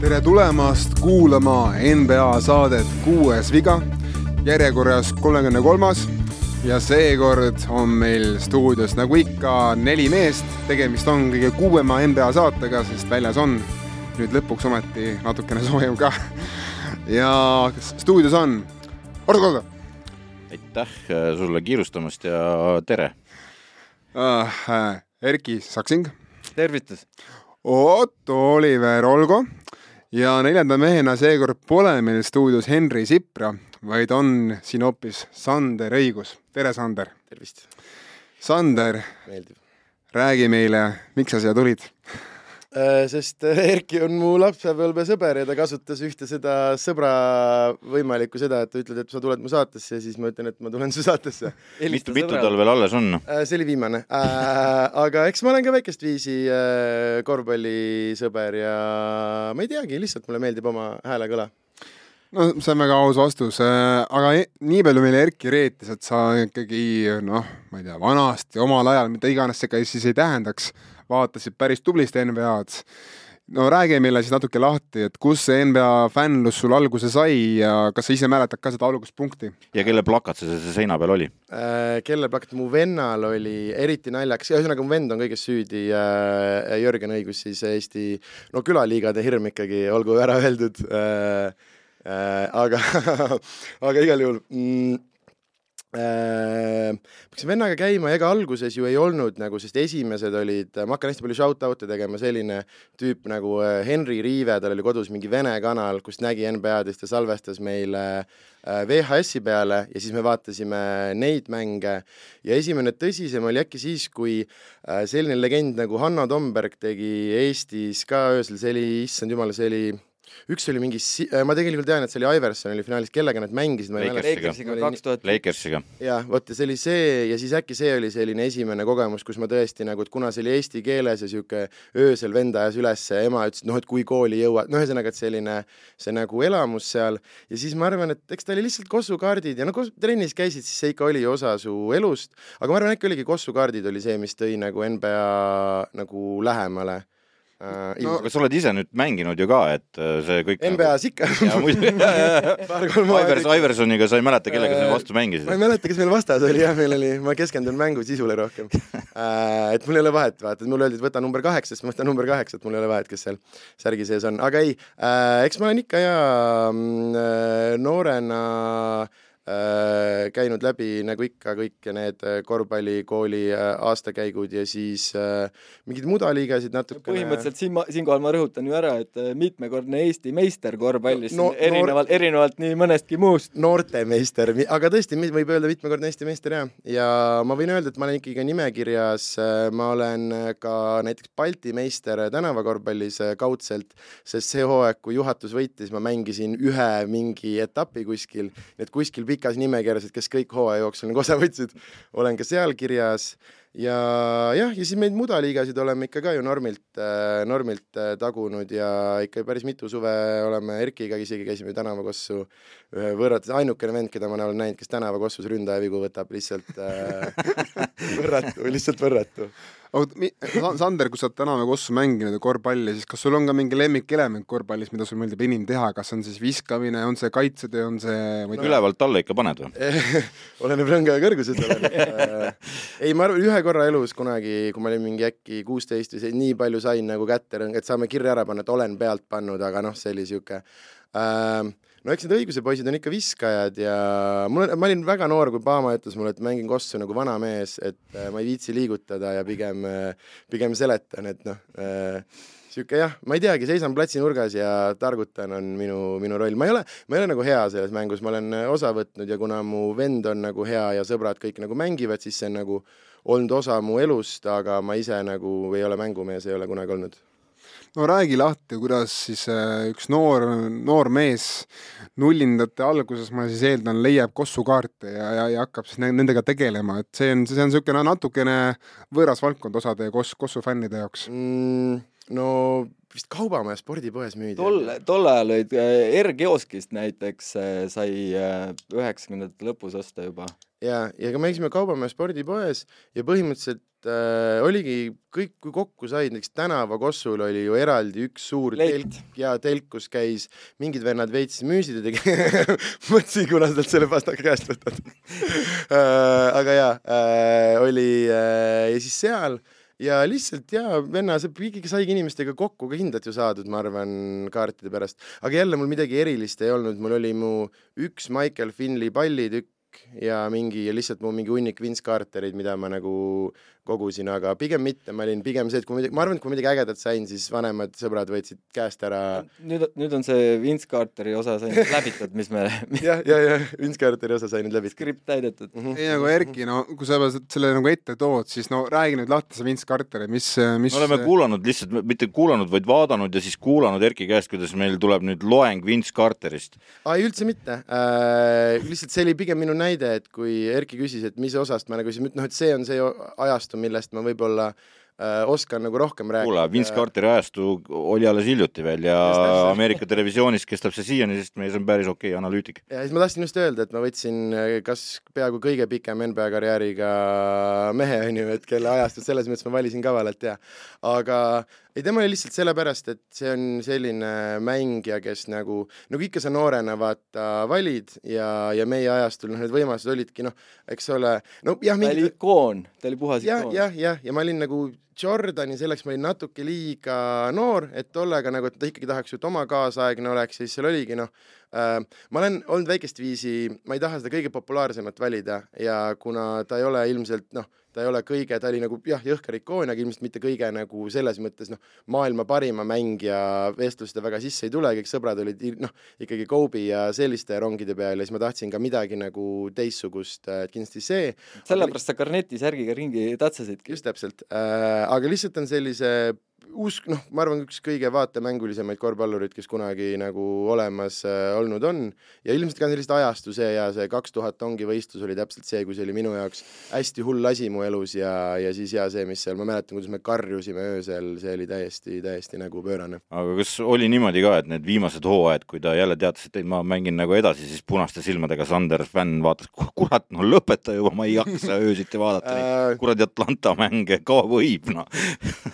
tere tulemast kuulama NBA saadet Kuues viga, järjekorras kolmekümne kolmas ja seekord on meil stuudios nagu ikka neli meest. tegemist on kõige kuumema NBA saatega, sest väljas on nüüd lõpuks ometi natukene soojem ka. ja stuudios on Ardo Kalda. aitäh äh, sulle kiirustamast ja tere uh,. Erki Saksing. tervitus. Otto Oliver Olgo ja neljanda mehena seekord pole meil stuudios Henri Sipra, vaid on siin hoopis Sander Õigus. tere, Sander! tervist! Sander, räägi meile, miks sa siia tulid? Äh, sest äh, Erki on mu lapsepõlvesõber ja ta kasutas ühte seda sõbra võimalikku seda, et ta ütleb, et sa tuled mu saatesse ja siis ma ütlen, et ma tulen su saatesse. mitu, mitu tal veel alles on? Äh, see oli viimane. aga eks ma olen ka väikest viisi korvpallisõber ja ma ei teagi, lihtsalt mulle meeldib oma hääle kõla no see on väga aus vastus, aga e-, nii palju meile Erki reetis, et sa ikkagi noh, ma ei tea, vanasti, omal ajal, mida iganes see ka siis ei tähendaks vaatasid päris tublisti NBA-d. no räägi meile siis natuke lahti, et kus see NBA fännlus sul alguse sai ja kas sa ise mäletad ka seda alguspunkti? ja kelle plakat see, see seina peal oli äh,? kelle plakat, mu vennal oli eriti naljakas, ühesõnaga mu vend on kõiges süüdi äh,, Jörgen Õigus siis Eesti, no külaliigade hirm ikkagi, olgu ära öeldud äh,. Äh, aga aga igal juhul mm, hakkasin äh, vennaga käima, ega alguses ju ei olnud nagu, sest esimesed olid, ma hakkan hästi palju shout-out'e tegema, selline tüüp nagu äh, Henri Riive, tal oli kodus mingi vene kanal, kust nägi NBA-dest ja salvestas meile äh, VHS-i peale ja siis me vaatasime neid mänge. Ja esimene tõsisem oli äkki siis, kui selline legend nagu Hanno Tomberg tegi Eestis ka öösel, see oli, issand jumal, see oli üks oli mingi si-, äh, ma tegelikult tean, et see oli Iverson oli finaalis, kellega nad mängisid, ma ei mäleta. Lakersiga. Jah, vot ja see oli see ja siis äkki see oli selline esimene kogemus, kus ma tõesti nagu, et kuna see oli eesti keeles ja niisugune öösel vend ajas üles ja ema ütles, et noh, et kui kooli jõuad, no ühesõnaga, et selline see nagu elamus seal. Ja siis ma arvan, et eks ta oli lihtsalt Kossu kaardid ja no kui trennis käisid, siis see ikka oli osa su elust, aga ma arvan, äkki oligi Kossu kaardid oli see, mis tõi nagu NBA nagu lähemale no, aga sa oled ise nüüd mänginud ju ka, et äh, see kõik NBA-s nagu... ikka. Ivers, Iversoniga sa ei mäleta, kellega sa vastu mängisid? ma ei mäleta, kes meil vastas oli jah, meil oli, ma keskendun mängu sisule rohkem et mul ei ole vahet, vaata, mulle öeldi, et võta number kaheksa, siis ma võtan number kaheksa, et mul ei ole vahet, kes seal särgi sees on, aga ei eks ma olen ikka ja uh, noorena Äh, käinud läbi nagu ikka kõik need äh, korvpallikooli äh, aastakäigud ja siis mingeid mudaliigasid natukene. põhimõtteliselt siin ma, siinkohal ma rõhutan ju ära, et mitmekordne Eesti meister korvpallis no, erinevalt noor..., erinevalt nii mõnestki muust. noortemeister, aga tõesti, võib öelda mitmekordne Eesti meister jah, ja ma võin öelda, et ma olen ikkagi nimekirjas, ma olen ka näiteks Balti meister tänavakorvpallis kaudselt, sest see hooaeg, kui juhatus võitis, ma mängisin ühe mingi etapi kuskil, nii et kuskil pikas nimekirjas, et kes kõik hooaja jooksul nagu osa võtsid, olen ka seal kirjas. Ja jah, ja siis meid mudaliigasid oleme ikka ka ju normilt, äh, normilt äh, tagunud ja ikka päris mitu suve oleme Erkiga isegi käisime tänavakossu ühe võrrates, ainukene vend, keda ma olen näinud, kes tänavakossus ründaja vigu võtab, lihtsalt äh, võrratu, lihtsalt võrratu aga Sander, kui sa oled tänava kossu mänginud ja korvpalli, siis kas sul on ka mingi lemmikelement korvpallis, mida sul meeldib enim teha, kas on siis viskamine, on see kaitsetöö, on see no,. ülevalt alla ikka paned või? Oleneb rõngaja kõrgusest olen. Ei, ma arvan, ühe korra elus kunagi, kui ma olin mingi äkki kuusteist või see, nii palju sain nagu kätte et saame kirja ära panna, et olen pealt pannud, aga noh, see oli sihuke äh, no eks need õiguse poisid on ikka viskajad ja mul ma olin väga noor, kui Paama ütles mulle, et mängin kossu nagu vana mees, et äh, ma ei viitsi liigutada ja pigem äh,, pigem seletan, et noh äh,, sihuke jah, ma ei teagi, seisan platsinurgas ja targutan, on minu, minu roll, ma ei ole, ma ei ole nagu hea selles mängus, ma olen äh, osa võtnud ja kuna mu vend on nagu hea ja sõbrad kõik nagu mängivad, siis see on nagu olnud osa mu elust, aga ma ise nagu ei ole mängumees, ei ole kunagi olnud no räägi lahti, kuidas siis äh, üks noor, noor mees nullindate alguses, ma siis eeldan, leiab kossukaarte ja, ja, ja hakkab siis nendega tegelema, et see on, see on niisugune natukene võõras valdkond osade koss, kossu fännide jaoks mm,. no vist Kaubamäe spordipoes müüdi. tol, tol ajal olid äh, R-kioskist näiteks äh, sai üheksakümnendate lõpus osta juba ja, ja ka me käisime Kaubamäe spordipoes ja põhimõtteliselt äh, oligi kõik, kui kokku said, näiteks tänavakossul oli ju eraldi üks suur Leit. telk ja telk, kus käis mingid vennad veits müüsid ja tegi mõtlesin, kuna sa talt selle pastaka käest võtad äh, aga jaa äh,, oli äh, ja siis seal ja lihtsalt jaa, venna, see ikkagi saigi inimestega kokku ka kindlalt ju saadud, ma arvan, kaartide pärast. aga jälle mul midagi erilist ei olnud, mul oli mu üks Michael Finley pallitükk ja mingi ja lihtsalt mu mingi hunnik Vince Cartereid, mida ma nagu kogusin, aga pigem mitte, ma olin pigem see, et kui midagi, ma arvan, et kui midagi ägedat sain, siis vanemad sõbrad võtsid käest ära nüüd, nüüd on see Vince Carteri osa sai nüüd läbitud, mis me jah, ja, ja Vince Carteri osa sai nüüd läbi skript täidetud mm. -hmm. ei nagu Erki, no kui sa selle nagu ette tood, siis no räägi nüüd lahti see Vince Carter, mis, mis me oleme kuulanud lihtsalt, mitte kuulanud, vaid vaadanud ja siis kuulanud Erki käest, kuidas meil tuleb nüüd loeng Vince Carterist. aa, ei üldse mitte äh,. lihtsalt see oli pigem minu näide, et kui Erki küsis, et mis osast ma nagu siis, noh, et see on see ajastu, millest ma võib-olla äh, oskan nagu rohkem rääkida. kuule, Vince Carteri ajastu oli alles hiljuti veel ja Ameerika televisioonis kestab see siiani, sest meie see on päris okei okay, analüütik. ja siis ma tahtsin just öelda, et ma võtsin äh, kas peaaegu kõige pikem NBA karjääriga mehe, on ju, et kelle ajastut selles mõttes ma valisin kavalalt ja aga ei, tema oli lihtsalt sellepärast, et see on selline mängija, kes nagu, nagu ikka sa noorena vaata valid ja, ja meie ajastul noh, need võimalused olidki noh, eks ole, no jah, ta oli ikoon, ta oli puhas ikoon. jah, jah, ja ma olin nagu Jordani, selleks ma olin natuke liiga noor, et tollega nagu, et ta ikkagi tahaks et oma kaasaegne oleks, siis seal oligi noh äh,, ma olen olnud väikest viisi, ma ei taha seda kõige populaarsemat valida ja kuna ta ei ole ilmselt noh, ta ei ole kõige, ta oli nagu jah, jõhker ikoon, aga ilmselt mitte kõige nagu selles mõttes noh, maailma parima mängija vestluste väga sisse ei tule, kõik sõbrad olid noh, ikkagi Kobe ja selliste rongide peal ja siis ma tahtsin ka midagi nagu teistsugust, et kindlasti see. sellepärast sa Garneti särgiga ringi tatsasidki. just täpselt äh,, aga lihtsalt on sellise usk, noh, ma arvan, üks kõige vaatemängulisemaid korvpallureid, kes kunagi nagu olemas äh, olnud on. Ja ilmselt ka sellist ajastu see ja see kaks tuhat ongi võistlus oli täpselt see, kui see oli minu jaoks hästi hull asi mu elus ja, ja siis ja see, mis seal, ma mäletan, kuidas me karjusime öösel, see oli täiesti, täiesti nagu pöörane. aga kas oli niimoodi ka, et need viimased hooajad, kui ta jälle teatas, et ei, ma mängin nagu edasi, siis punaste silmadega Sander fänn vaatas, kurat, no lõpeta juba, ma ei jaksa öösiti vaadata neid kuradi Atlanta mänge, ka võib, noh.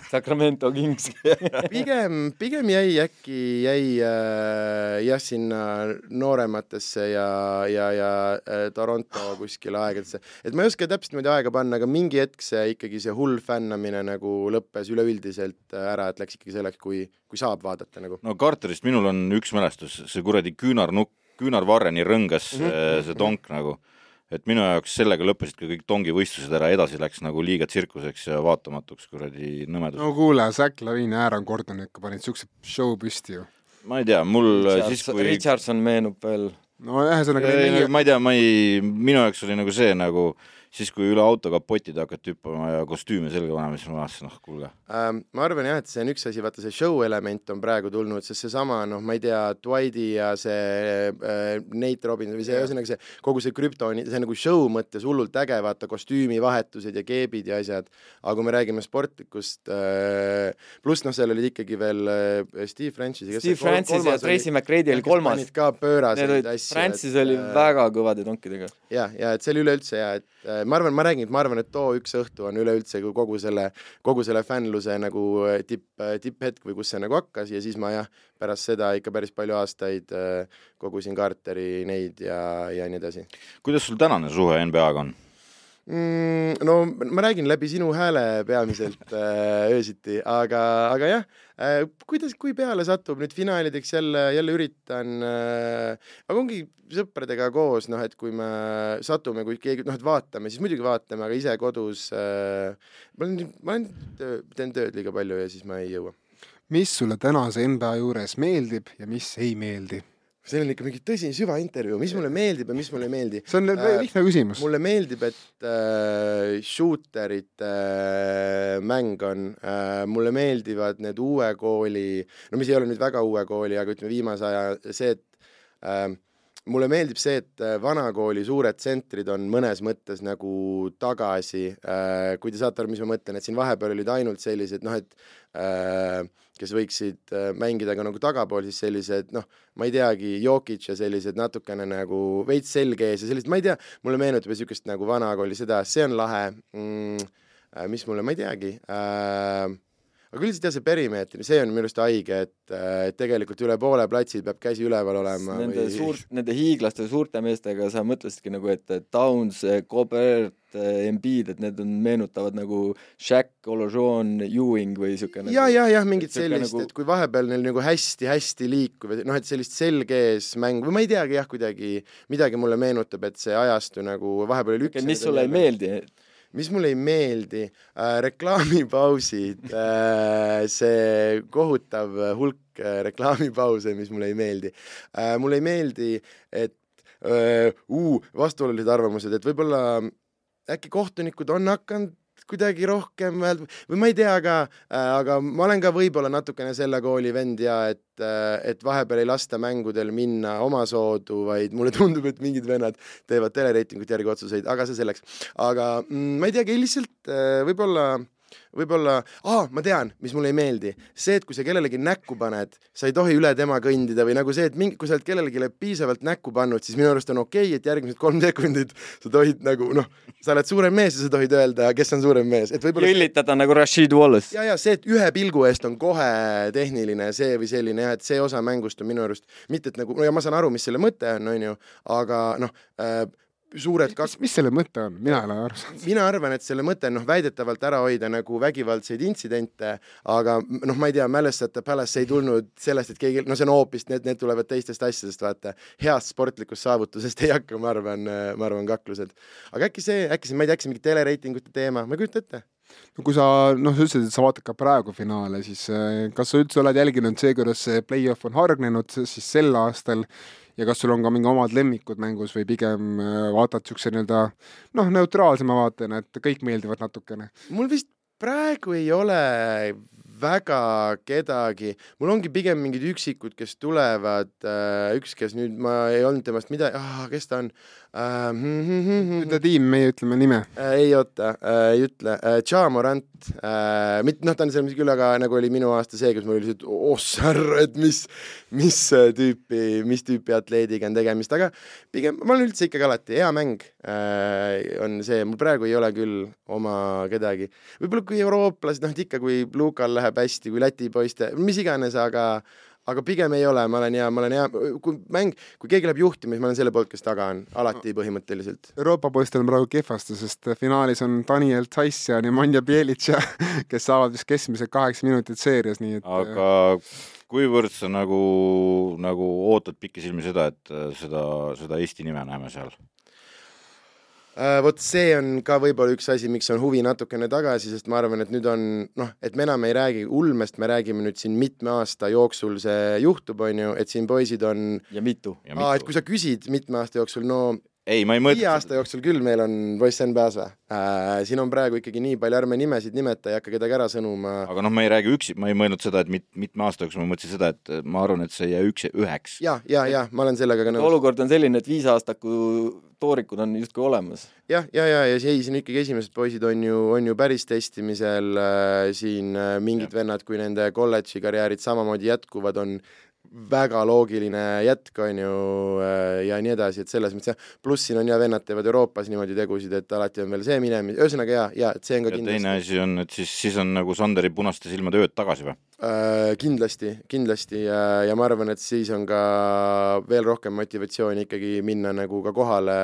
Sacramento Kings pigem, pigem jäi äkki, jäi äh, jah, sinna noorematesse ja, ja, ja äh, Toronto kuskile aegadesse. et ma ei oska täpselt niimoodi aega panna, aga mingi hetk see ikkagi see hull fännamine nagu lõppes üleüldiselt ära, et läks ikkagi selleks, kui, kui saab vaadata nagu. no Carterist minul on üks mälestus, see kuradi küünarnukk, küünarvarreni rõngas mm -hmm. see tonk nagu et minu jaoks sellega lõppesid ka kõik tongivõistlused ära, edasi läks nagu liiga tsirkuseks ja vaatamatuks kuradi nõmedus. no kuule, Zack Lavine ja Aaron Gordon ikka panid siukse show püsti ju. ma ei tea, mul Richardson, siis kui Richardson meenub veel. no ühesõnaga ei, nagu, ma ei tea, ma ei, minu jaoks oli nagu see nagu siis, kui üle auto kapotide hakati hüppama ja kostüüme selga panema, siis ma vaatasin, noh, kuulge ähm,. ma arvan jah, et see on üks asi, vaata see show element on praegu tulnud, sest seesama, noh, ma ei tea, Dwighti ja see äh, Nate Robbins või see, ühesõnaga see kogu see krüptoni, see nagu show mõttes hullult äge, vaata kostüümivahetused ja keebid ja asjad, aga kui me räägime sportlikust äh,, pluss noh, seal olid ikkagi veel äh, Steve Francis. Steve Francis ja Tracy McGrady oli kolmas. ka pööraseid asju. Francis oli äh, väga kõvade tonkidega. ja, ja et see oli üleüldse ja et äh, ma arvan, ma räägin, et ma arvan, et too üks õhtu on üleüldse kogu selle, kogu selle fännluse nagu tipp, tipphetk või kus see nagu hakkas ja siis ma jah, pärast seda ikka päris palju aastaid kogusin Carteri neid ja, ja nii edasi. kuidas sul tänane suhe NBA-ga on? Mm,? no ma räägin läbi sinu hääle peamiselt äh, öösiti, aga, aga jah äh,, kuidas, kui peale satub nüüd finaalideks jälle, jälle üritan äh,, aga ongi sõpradega koos, noh, et kui me satume, kui keegi, noh, et vaatame, siis muidugi vaatame, aga ise kodus äh, ma olen, ma olen töö, teen tööd liiga palju ja siis ma ei jõua. mis sulle tänase NBA juures meeldib ja mis ei meeldi? See on ikka mingi tõsine süvaintervjuu, mis mulle meeldib ja mis mulle ei meeldi. see on äh, lihtne küsimus. mulle meeldib, et äh, shooterite äh, mäng on äh,, mulle meeldivad need uue kooli, no mis ei ole nüüd väga uue kooli, aga ütleme viimase aja see, et äh, mulle meeldib see, et äh, vanakooli suured tsentrid on mõnes mõttes nagu tagasi äh,, kui te saate aru, mis ma mõtlen, et siin vahepeal olid ainult sellised noh, et äh, kes võiksid mängida ka nagu tagapool, siis sellised noh, ma ei teagi, Jokic ja sellised natukene nagu veits selge ees ja sellised, ma ei tea, mulle meenutab niisugust nagu vanakooli seda, see on lahe mm,, mis mulle, ma ei teagi äh,, aga üldiselt jah, see perimeeter, see on minu arust haige, et, et tegelikult üle poole platsil peab käsi üleval olema. Nende või... suurt, nende hiiglaste suurte meestega sa mõtlesidki nagu, et Downs, Cobert, Embiid, et need on, meenutavad nagu Shaq, Olojon, Ewing või niisugune ja, ja, jah, mingit sellist nagu..., et kui vahepeal neil nagu hästi-hästi liikuv, et noh, et sellist selge ees mäng või ma ei teagi jah, kuidagi midagi mulle meenutab, et see ajastu nagu vahepeal oli üks mis sulle ei meeldi? Mis mulle ei meeldi äh,, reklaamipausid äh,, see kohutav hulk äh, reklaamipause, mis mulle ei meeldi äh,. mulle ei meeldi, et äh, uh, vastuolulised arvamused, et võib-olla äkki kohtunikud on hakanud kuidagi rohkem või ma ei tea ka äh,, aga ma olen ka võib-olla natukene selle kooli vend ja et äh,, et vahepeal ei lasta mängudel minna omasoodu, vaid mulle tundub, et mingid vennad teevad telereitingute järgi otsuseid, aga see selleks. aga mm, ma ei teagi, lihtsalt äh, võib-olla võib-olla, aa, ma tean, mis mulle ei meeldi, see, et kui sa kellelegi näkku paned, sa ei tohi üle tema kõndida või nagu see, et mingi, kui sa oled kellelegi piisavalt näkku pannud, siis minu arust on okei okay,, et järgmised kolm sekundit sa tohid nagu noh, sa oled suurem mees ja sa tohid öelda, kes on suurem mees, et võib-olla lüllitada nagu Rashid Wallace. ja, ja see, et ühe pilgu eest on kohe tehniline see või selline jah, et see osa mängust on minu arust mitte, et nagu, no ja ma saan aru, mis selle mõte on, on ju, aga noh äh,, suured kaks mis selle mõte on, mina ei ole aru saanud. mina arvan, et selle mõte on noh, väidetavalt ära hoida nagu vägivaldseid intsidente, aga noh, ma ei tea, Mälestajate Palace ei tulnud sellest, et keegi, no see on hoopis, need, need tulevad teistest asjadest, vaata. heast sportlikust saavutusest ei hakka, ma arvan, ma arvan, kaklused. aga äkki see, äkki see, ma ei tea, äkki see mingi telereitingute teema, ma ei kujuta ette no kui sa noh, sa ütlesid, et sa vaatad ka praegu finaale, siis eh, kas sa üldse oled jälginud see, kuidas see play-off on hargnenud siis sel aastal ja kas sul on ka mingi omad lemmikud mängus või pigem äh, vaatad niisuguse nii-öelda noh, neutraalsema vaatena, et kõik meeldivad natukene? mul vist praegu ei ole väga kedagi, mul ongi pigem mingid üksikud, kes tulevad, äh, üks, kes nüüd ma ei olnud temast midagi ah,, kes ta on äh,? ütle tiim, meie ütleme nime äh,. ei oota äh,, ei ütle äh,, Ja Morant äh,, mitte noh, ta on seal küll, aga nagu oli minu aasta see, kus mul oli lihtsalt, oh särr, et mis, mis tüüpi, mis tüüpi atleediga on tegemist, aga pigem ma olen üldse ikkagi alati, hea mäng äh, on see, mul praegu ei ole küll oma kedagi. võib-olla kui eurooplased, noh, et ikka, kui Lukal läheb hästi, kui Läti poiste, mis iganes, aga aga pigem ei ole, ma olen hea, ma olen hea, kui mäng, kui keegi läheb juhtima, siis ma olen selle poolt, kes taga on, alati põhimõtteliselt. Euroopa poistel on praegu kehvasti, sest finaalis on Daniel Zeiss ja Nemanja Bjelic, kes saavad vist keskmiselt kaheksa minutit seerias, nii et aga kuivõrd sa nagu, nagu ootad pikisilmi seda, et seda, seda Eesti nime näeme seal? Äh, vot see on ka võib-olla üks asi, miks on huvi natukene tagasi, sest ma arvan, et nüüd on noh, et me enam ei räägi ulmest, me räägime nüüd siin mitme aasta jooksul see juhtub, on ju, et siin poisid on ja mitu. aa, et kui sa küsid mitme aasta jooksul, no ei, ma ei mõtle. viie aasta jooksul küll meil on poiss NBA-s või äh,? siin on praegu ikkagi nii palju, ärme nimesid nimeta, ei hakka kedagi ära sõnuma. aga noh, ma ei räägi üksi, ma ei mõelnud seda, et mit, mitme aasta jooksul, ma mõtlesin seda, et ma arvan, et see ei jää üks, üheks. ja, ja, ja ma olen sellega ka nõus. olukord on selline, et viisaastaku toorikud on justkui olemas. jah, ja, ja, ja, ja ei, siin ikkagi esimesed poisid on ju, on ju päris testimisel äh, siin äh, mingid ja. vennad, kui nende kolledži karjäärid samamoodi jätkuvad, on väga loogiline jätk, on ju, äh, ja nii edasi, et selles mõttes jah, pluss siin on ja vennad teevad Euroopas niimoodi tegusid, et alati on veel see minemine, ühesõnaga jaa, jaa, et see on ka ja kindlasti. teine asi on, et siis, siis on nagu Sanderi punaste silmade ööd tagasi või äh,? Kindlasti, kindlasti ja, ja ma arvan, et siis on ka veel rohkem motivatsiooni ikkagi minna nagu ka kohale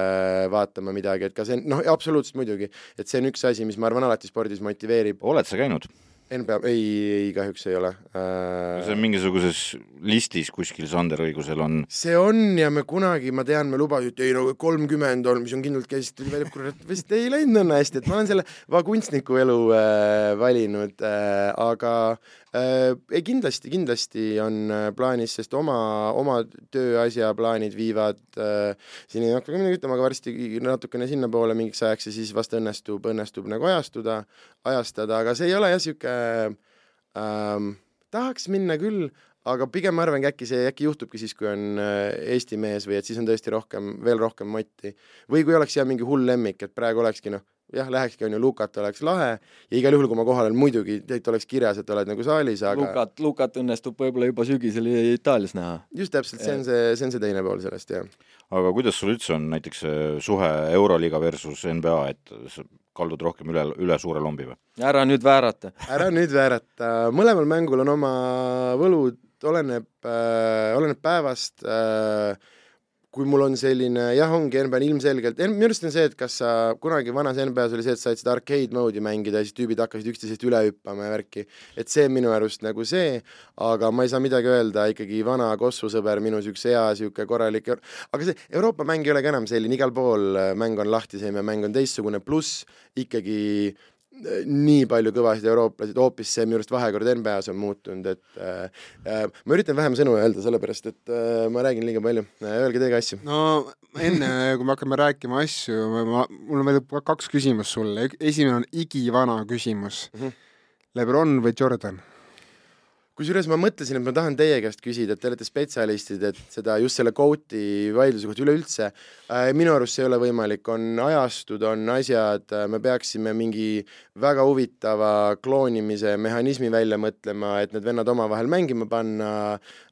vaatama midagi, et ka see, noh, absoluutselt muidugi, et see on üks asi, mis ma arvan, alati spordis motiveerib. oled sa käinud? NBA, ei, ei kahjuks ei ole äh.... see on mingisuguses listis kuskil Sander õigusel on? see on ja me kunagi, ma tean, me lubasime, et ei no kolmkümmend on, mis on kindlalt käis, tuli välja, kurat, vist ei läinud õnne hästi, et ma olen selle va kunstniku elu äh, valinud äh,, aga ei kindlasti, kindlasti on äh, plaanis, sest oma, oma tööasja plaanid viivad äh, siin ei hakka ka midagi ütlema, aga varsti natukene sinnapoole mingiks ajaks ja siis vast õnnestub, õnnestub nagu ajastuda, ajastada, aga see ei ole jah, niisugune ähm, tahaks minna küll, aga pigem ma arvangi, äkki see, äkki juhtubki siis, kui on äh, Eesti mees või et siis on tõesti rohkem, veel rohkem motti. või kui oleks jah, mingi hull lemmik, et praegu olekski noh, jah, lähekski, on ju, Lukat oleks lahe ja igal juhul, kui ma kohal olen, muidugi teit oleks kirjas, et oled nagu saalis, aga Lukat, Lukat õnnestub võib-olla juba sügisel Itaalias näha. just täpselt, see on see, see on see teine pool sellest, jah. aga kuidas sul üldse on näiteks see suhe Euroliiga versus NBA, et sa kaldud rohkem üle, üle suure lombi või? ära nüüd väärata. ära nüüd väärata, mõlemal mängul on oma võlud, oleneb äh,, oleneb päevast äh, kui mul on selline, jah, ongi NBA-n ilmselgelt, minu arust on see, et kas sa, kunagi vanas NBA-s oli see, et said seda arcade mode'i mängida ja siis tüübid hakkasid üksteisest üle hüppama ja värki. et see on minu arust nagu see, aga ma ei saa midagi öelda, ikkagi vana Kossu sõber, minu siukse hea siuke korralik, aga see Euroopa mäng ei olegi enam selline, igal pool mäng on lahtisem ja mäng on teistsugune, pluss ikkagi nii palju kõvasid eurooplasid, hoopis see minu arust vahekord NBA-s on muutunud, et äh, äh, ma üritan vähem sõnu öelda, sellepärast et äh, ma räägin liiga palju. Öelge teie ka asju. no enne, kui me hakkame rääkima asju, ma, mul on veel kaks küsimust sulle, esimene on igivana küsimus mm. -hmm. Lebron või Jordan? Kusjuures ma mõtlesin, et ma tahan teie käest küsida, et te olete spetsialistid, et seda just selle kvooti vaidluse kohta üleüldse. Äh, minu arust see ei ole võimalik, on ajastud, on asjad, äh, me peaksime mingi väga huvitava kloonimise mehhanismi välja mõtlema, et need vennad omavahel mängima panna.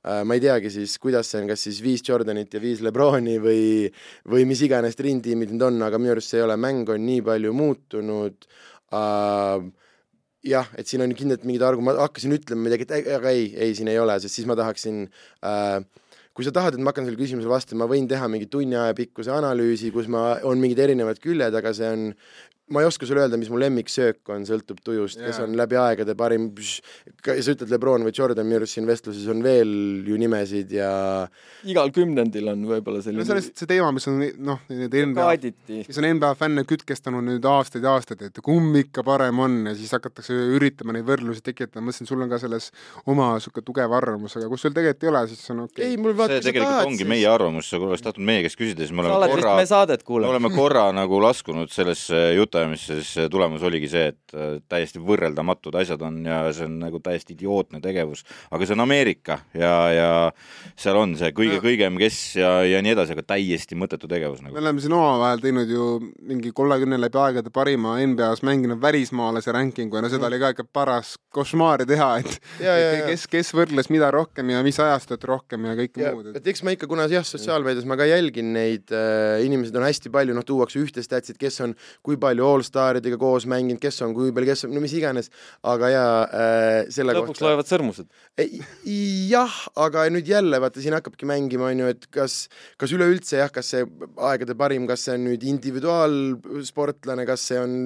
Äh,, ma ei teagi siis, kuidas see on, kas siis viis Jordanit ja viis Lebroni või või mis iganes Teamid need on, aga minu arust see ei ole, mäng on nii palju muutunud. Äh, jah, et siin on kindlalt mingid argu-, ma hakkasin ütlema midagi, et aga ei, ei, siin ei ole, sest siis ma tahaksin äh, kui sa tahad, et ma hakkan sellele küsimusele vastama, ma võin teha mingi tunni aja pikkuse analüüsi, kus ma, on mingid erinevad küljed, aga see on ma ei oska sulle öelda, mis mu lemmiksöök on, sõltub tujust yeah., kes on läbi aegade parim, sa ütled Lebron või Jordan, minu arust siin vestluses on veel ju nimesid ja igal kümnendil on võib-olla selline no see on lihtsalt see teema, mis on noh, need NBA, mis on NBA fänne kütkestanud nüüd aastaid ja aastaid, et kumb ikka parem on ja siis hakatakse üritama neid võrdlusi tekitada, ma mõtlesin, sul on ka selles oma niisugune tugev arvamus, aga kus sul tegelikult ei ole, siis on okei. Okay.. ei, mul vaata, see tegelikult tahad, ongi siis... meie arvamus, sa oleks tahtnud meie käest küsida, siis me oleme korra, me oleme korra nagu laskunud sellesse jutuajamisse, siis tulemus oligi see, et äh, täiesti võrreldamatud asjad on ja see on nagu täiesti idiootne tegevus, aga see on Ameerika ja, ja seal on see kõige-kõigem, kes ja, ja nii edasi, aga täiesti mõttetu tegevus nagu. me oleme siin omavahel teinud ju mingi kolmekümne läbi aegade parima NBA-s mänginud välismaalase rankingu ja no seda mm. oli ka ikka paras košmaari teha, et ja, ja, ja. kes, kes võrdles mida rohkem ja mis ajastut rohkem ja kõike muud. et eks ma ikka, kuna jah, sotsiaalmeedias ma ka jälgin neid äh,, inimesed on hästi palju, noh, tuuakse ühte statsid, kes on kui palju allstaridega koos mänginud, kes on kui palju, kes on, no mis iganes, aga jaa äh,, selle lõpuks kohta... loevad sõrmused. jah, aga nüüd jälle vaata, siin hakkabki mängima, on ju, et kas, kas üleüldse jah, kas see aegade parim, kas see on nüüd individuaalsportlane, kas see on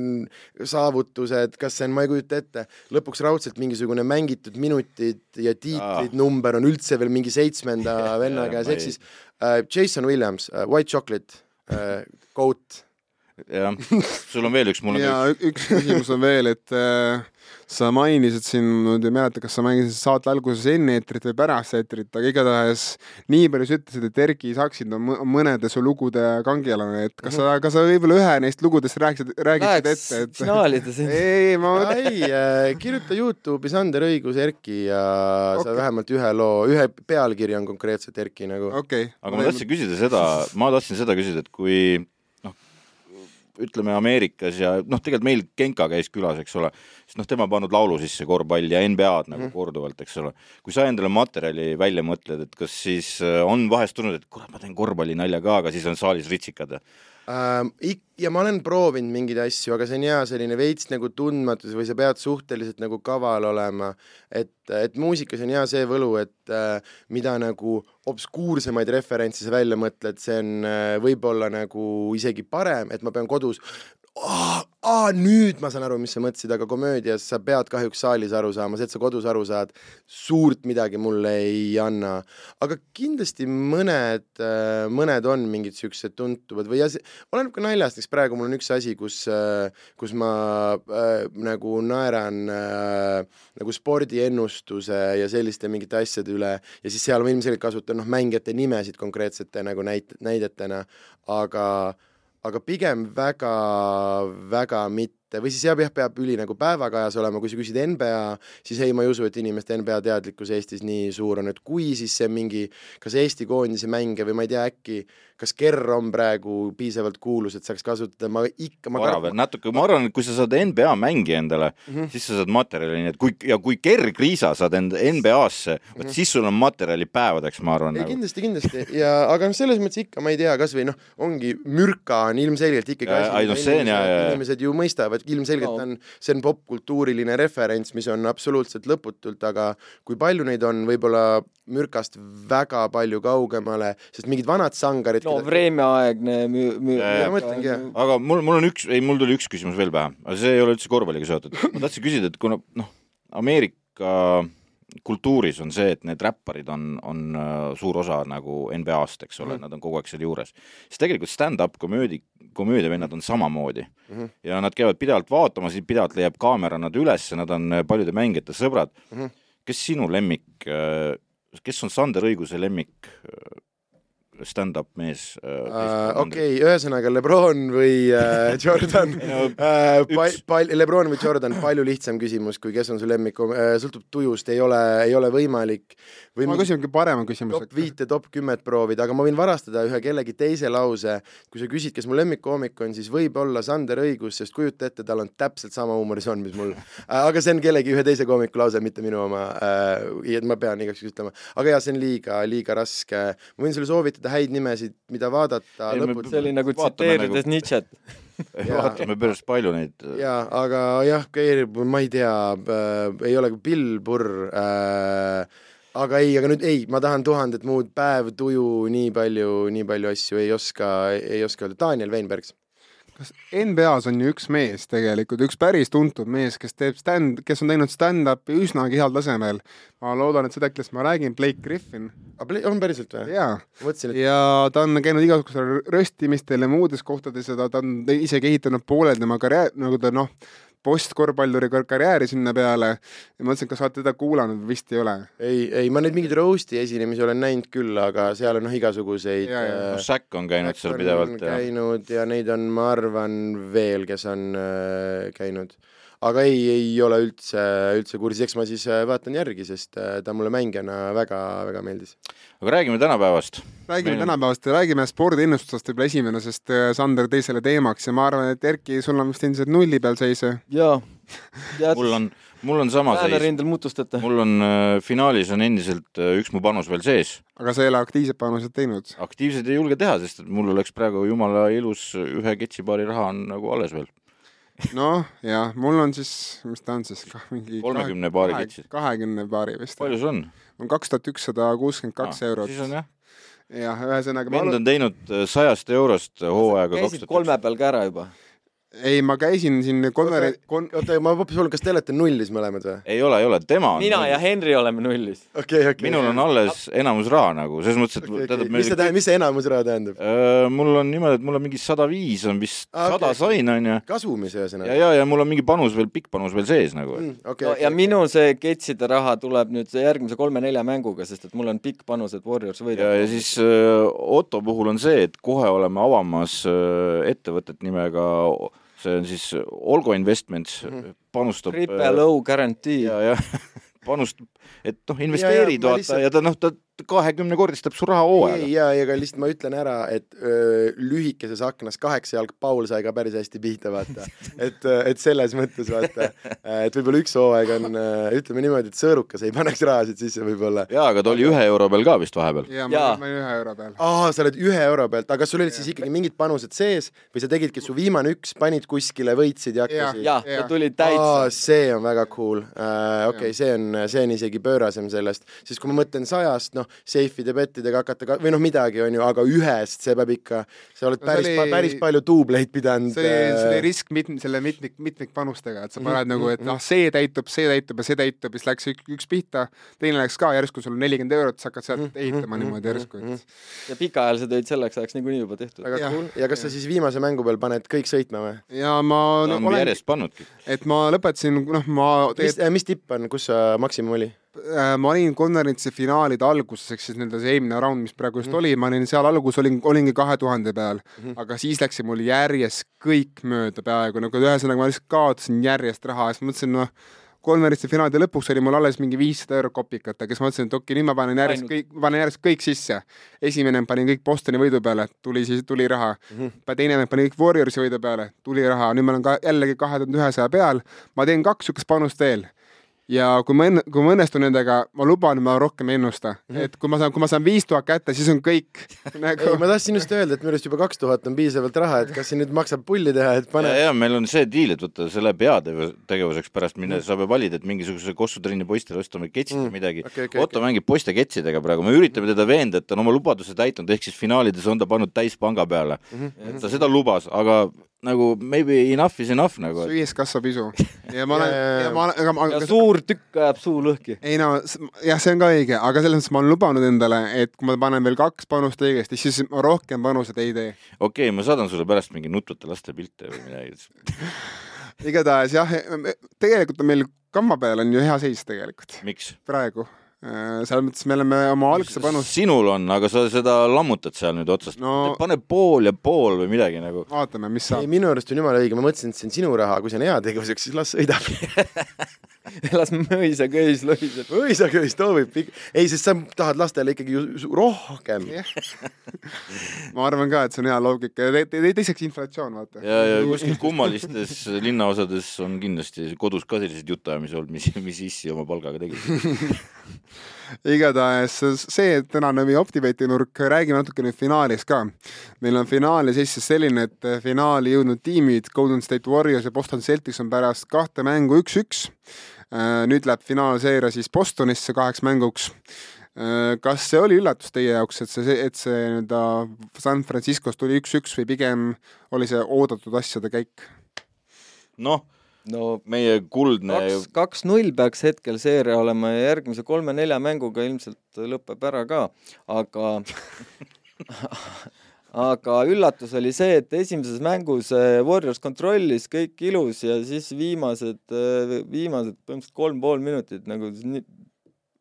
saavutused, kas see on, ma ei kujuta ette, lõpuks raudselt mingisugune mängitud minutid ja tiitlid number on üldse veel mingi seitsmenda venna käes, ehk siis äh, Jason Williams äh,, White Chocolate äh,, Goat jah, sul on veel üks, mul on ja üks küsimus on veel, et äh, sa mainisid siin, ma nüüd ei mäleta, kas sa mängisid saate alguses enne eetrit või pärast eetrit, aga igatahes nii palju sa ütlesid, et Erki Saksid on mõnede su lugude kangelane, et kas sa, kas sa võib-olla ühe neist lugudest rääkisid, räägiksid ette, et finaalida siin. ei, ma ei äh,, kirjuta Youtube'i Sander Õigus Erki ja okay. sa vähemalt ühe loo, ühe pealkiri on konkreetselt Erki nagu. okei okay.. aga ma tahtsin küsida seda, ma tahtsin seda küsida, et kui ütleme Ameerikas ja noh, tegelikult meil Genka käis külas, eks ole, siis noh, tema pannud laulu sisse korvpalli ja NBA-d nagu mm. korduvalt, eks ole. kui sa endale materjali välja mõtled, et kas siis äh, on vahest tulnud, et kurat, ma teen korvpallinalja ka, aga siis on saalis ritsikad ähm,? Ja ma olen proovinud mingeid asju, aga see on hea selline veits nagu tundmatus või sa pead suhteliselt nagu kaval olema, et, et muusikas on hea see võlu, et äh, mida nagu obskuursemaid referentse sa välja mõtled, see on äh, võib-olla nagu isegi parem, et ma pean kodus aa, aa, nüüd ma saan aru, mis sa mõtlesid, aga komöödias sa pead kahjuks saalis aru saama, see, et sa kodus aru saad, suurt midagi mulle ei anna. aga kindlasti mõned, äh, mõned on mingid siuksed tuntuvad või ja see, oleneb ka naljast, näiteks praegu mul on üks asi, kus, äh, kus ma äh, nagu naeran äh, nagu spordiennustuse ja selliste mingite asjade üle ja siis seal ma ilmselgelt kasutan noh, mängijate nimesid konkreetsete nagu näit-, näidetena, aga aga pigem väga, väga mitte ette või siis jah, jah, peab üli nagu päevakajas olema, kui sa küsid NBA, siis ei, ma ei usu, et inimeste NBA teadlikkus Eestis nii suur on, et kui siis see mingi kas Eesti koondise mänge või ma ei tea, äkki kas Kerr on praegu piisavalt kuulus, et saaks kasutada, ma ikka ma veel natuke, ma arvan, et kui sa saad NBA mängija endale mm, -hmm. siis sa saad materjali, nii et kui ja kui Kerr Kriisa saad enda NBA-sse mm, -hmm. vot siis sul on materjali päevadeks, ma arvan. nagu. kindlasti, kindlasti ja aga noh, selles mõttes ikka ma ei tea, kasvõi noh, ongi mürka on ilmselgelt ikkagi asi, no, see on ja, ja, inimesed ju mõistavad, ilmselgelt no. on, see on popkultuuriline referents, mis on absoluutselt lõputult, aga kui palju neid on, võib-olla mürkast väga palju kaugemale, sest mingid vanad sangarid no keda... Vremja-aegne müü-, müü-. ma mõtlengi, jah. aga mul, mul on üks, ei, mul tuli üks küsimus veel pähe, aga see ei ole üldse korvpalliga seotud. ma tahtsin küsida, et kuna noh, Ameerika kultuuris on see, et need räpparid on, on uh, suur osa nagu NBA-st, eks ole mm, -hmm. nad on kogu aeg seal juures. siis tegelikult stand-up komöödi, komöödiavennad on samamoodi mm. -hmm. ja nad käivad pidevalt vaatamas, pidevalt leiab kaamera nad üles, nad on paljude mängijate sõbrad mm. -hmm. kes sinu lemmik uh, kes on Sander Õiguse lemmik äh, stand-up mees uh,? okei okay,, ühesõnaga Lebron või uh, Jordan uh, pal-, pal-, Lebron või Jordan, palju lihtsam küsimus, kui kes on su lemmik uh,, sõltub tujust, ei ole, ei ole võimalik või ma küsingi parema küsimuse. top viite, top kümmet proovida, aga ma võin varastada ühe kellegi teise lause. kui sa küsid, kes mu lemmikkoomik on, siis võib olla Sander Õigus, sest kujuta ette, tal on täpselt sama huumorisoon, mis mul. aga see on kellegi ühe teise koomiku lause, mitte minu oma. et ma pean igaks juhuks ütlema, aga jaa, see on liiga, liiga raske. ma võin sulle soovitada häid nimesid, mida vaadata. see oli nagu tsiteerides nagu... Nietzsche't vaatame päris palju neid. jaa, aga jah, ma ei tea äh,, ei ole Bill Burr äh, aga ei, aga nüüd ei, ma tahan tuhandet muud, päev, tuju, nii palju, nii palju asju ei oska, ei oska öelda. Daniel Weinbergs. Kas NBA-s on ju üks mees tegelikult, üks päris tuntud mees, kes teeb stand, kes on teinud stand-up'i üsnagi heal tasemel. ma loodan, et seda, kellest ma räägin, Blake Griffin. on päriselt või? jaa. ja ta on käinud igasugustel röstimistel ja muudes kohtades ja ta, ta on isegi ehitanud pooled tema karjäär, nagu ta noh, postkorvpalluri karjääri sinna peale. Ja mõtlesin, kas olete teda kuulanud, vist ei ole. ei, ei ma neid mingeid roast'i esinemisi olen näinud küll, aga seal on noh, igasuguseid äh, no Säkk on käinud seal pidevalt ja käinud ja neid on, ma arvan, veel, kes on äh, käinud aga ei, ei ole üldse, üldse kursis, eks ma siis äh, vaatan järgi, sest äh, ta mulle mängijana väga-väga meeldis. aga räägime tänapäevast. räägime Meil... tänapäevast ja räägime spordiennustustest võib-olla esimene, sest äh, Sander tõi selle teemaks ja ma arvan, et Erki, sul on vist endiselt nulli peal seis. jaa. mul on, mul on sama seis. rindel mutustata. mul on äh, finaalis on endiselt äh, üks mu panus veel sees. aga sa ei ole aktiivset panused teinud? aktiivselt ei julge teha, sest et mul oleks praegu jumala ilus ühe ketsipaari raha on nagu alles veel noh, jah, mul on siis, mis ta on siis, kah mingi kolmekümne paari kitsi. kahekümne paari vist. palju sul on? on kaks tuhat ükssada kuuskümmend kaks eurot. siis on jah. jah, ühesõnaga vend on teinud äh, sajast eurost hooaega kaks tuhat kolme peal ka ära juba ei, ma käisin siin konver-. Kon... oota, ma hoopis olen, kas te olete nullis mõlemad või? ei ole, ei ole, tema on mina nullis. ja Henri oleme nullis. okay, okay, minul on alles enamus raha nagu, selles mõttes, et okay, okay. mis see tähendab, mis see enamus raha tähendab uh,? mul on niimoodi, et mul on mingi sada viis on vist ah,, sada okay. sain, onju. kasumis ühesõnaga. ja, ja, ja mul on mingi panus veel, pikk panus veel sees nagu mm,. Okay, no, okay, ja okay. minu see ketside raha tuleb nüüd järgmise kolme-nelja mänguga, sest et mul on pikk panus, et Warriors võidab. ja, ja siis uh, Otto puhul on see, et kohe oleme avamas uh, ettevõtet nimega see on siis Olgo Investments mm, -hmm. panustab Triple O guarantee. ja, jah panustab, et noh, investeerid ja, ja, vaata lihtsalt... ja ta noh, ta kahekümnekordistab su raha hooajaga. ja, ja aga lihtsalt ma ütlen ära, et öö, lühikeses aknas kaheksa jalg Paul sai ka päris hästi pihta, vaata. et, et selles mõttes vaata, et võib-olla üks hooaeg on, ütleme niimoodi, et sõõrukas ei paneks rahasid sisse võib-olla. jaa, aga ta oli ühe euro peal ka vist vahepeal. jaa, ma olin ühe euro peal. aa, sa oled ühe euro pealt, aga kas sul olid siis ikkagi mingid panused sees või sa tegidki, su viimane üks panid kuskile, võitsid ja hakkasid? jah, ta tuli täitsa. see on väga cool uh,. okei okay,, see on, see on isegi pöörasem sellest, sest kui ma mõtlen sajast, noh, seifide, bettidega hakata ka, või noh, midagi, on ju, aga ühest see peab ikka, sa oled no, päris oli, päris palju duubleid pidanud. see oli, see oli äh, risk mit-, selle mitmik, mitmikpanustega, et sa paned mm -hmm. nagu, et noh, see täitub, see täitub ja see täitub ja siis läks üks, üks pihta, teine läks ka, järsku sul on nelikümmend eurot, sa hakkad sealt mm -hmm. ehitama -hmm. niimoodi järsku, et ja pikaajalised olid selleks ajaks niikuinii juba tehtud. ja, cool. ja kas ja. sa siis viimase mängu peal paned kõik sõitma või? ja ma no, olen järjest pannudki. et ma lõpetasin, noh, ma tegelikult mis, mis tipp on, kus sa maksimum oli? Äh, ma olin konverentsi finaalide alguses, ehk siis nii-öelda see eelmine round, mis praegu just mm oli, ma olin seal alguses olin, olingi kahe tuhande peal mm, -hmm. aga siis läksid mul järjest kõik mööda peaaegu nagu ühesõnaga ma lihtsalt kaotasin järjest raha ja siis mõtlesin, noh konverentsi finaalide lõpuks oli mul alles mingi viissada eurot kopikatega, siis ma mõtlesin, et okei okay,, nüüd ma panen järjest kõik, panen järjest kõik sisse. esimene panin kõik Bostoni võidu peale, tuli siis, tuli raha mm. -hmm. teine panin kõik Warriorsi võidu peale, tuli raha, nüüd ma olen ka jällegi kahe tuhande ühesaja peal. ma teen kaks niisugust panust veel ja kui ma enne, kui ma õnnestun nendega, ma luban, ma rohkem ei ennusta mm, -hmm. et kui ma saan, kui ma saan viis tuhat kätte, siis on kõik nagu.... ei, ma tahtsin just öelda, et minu arust juba kaks tuhat on piisavalt raha, et kas siin nüüd maksab pulli teha, et pane. ja, ja meil on see diil, et võtta selle peategevuseks pärast minna mm, -hmm. sa pead valida, et mingisuguse kossutrenni poistele ostame ketsid või mm -hmm. midagi okay,. Okay, Otto okay. mängib poiste ketsidega praegu, me üritame teda veenda, et ta on oma lubaduse täitnud, ehk siis finaalides on ta pannud täis panga peale mm. -hmm. et ta seda lubas, aga nagu maybe enough is enough nagu. süües kasvab isu. ja ma olen, ja ma olen, aga ma. ja suur tükk ajab suu lõhki. ei no jah, see on ka õige, aga selles mõttes ma olen lubanud endale, et kui ma panen veel kaks panust õigesti, siis ma rohkem panuseid ei tee. okei okay,, ma saadan sulle pärast mingi nutvate laste pilte või midagi igatahes jah, tegelikult on meil kamma peal on ju hea seis tegelikult. praegu selles mõttes me oleme oma algse panuse. sinul on, aga sa seda lammutad seal nüüd otsast no,. pane pool ja pool või midagi nagu. vaatame, mis saab. minu arust on jumala õige, ma mõtlesin, et see on sinu raha, kui see on heategevuseks, siis las sõidab las mõisaköis lohiseb. mõisaköis toobib pik-, ei, sest sa tahad lastele ikkagi ju rohkem ma arvan ka, et see on hea loogika ja te, te, teiseks inflatsioon, vaata. ja, ja kuskil kummalistes linnaosades on kindlasti kodus ka selliseid jutuajamisi olnud, mis, mis issi oma palgaga tegid igatahes see tänane meie Optibeti nurk, räägime natuke nüüd finaalist ka. meil on finaali seis siis selline, et finaali jõudnud tiimid Golden State Warriors ja Boston Celtics on pärast kahte mängu üks-üks. Äh, nüüd läheb finaalseeria siis Bostonisse kaheks mänguks äh, kas see oli üllatus teie jaoks, et see, et see nii-öelda San Franciscos tuli üks-üks või pigem oli see oodatud asjade käik? noh no meie kuldne kaks, kaks-null peaks hetkel seeria olema ja järgmise kolme-nelja mänguga ilmselt lõpeb ära ka, aga aga üllatus oli see, et esimeses mängus äh, Warriors kontrollis kõik ilus ja siis viimased, äh, viimased põhimõtteliselt kolm pool minutit nagu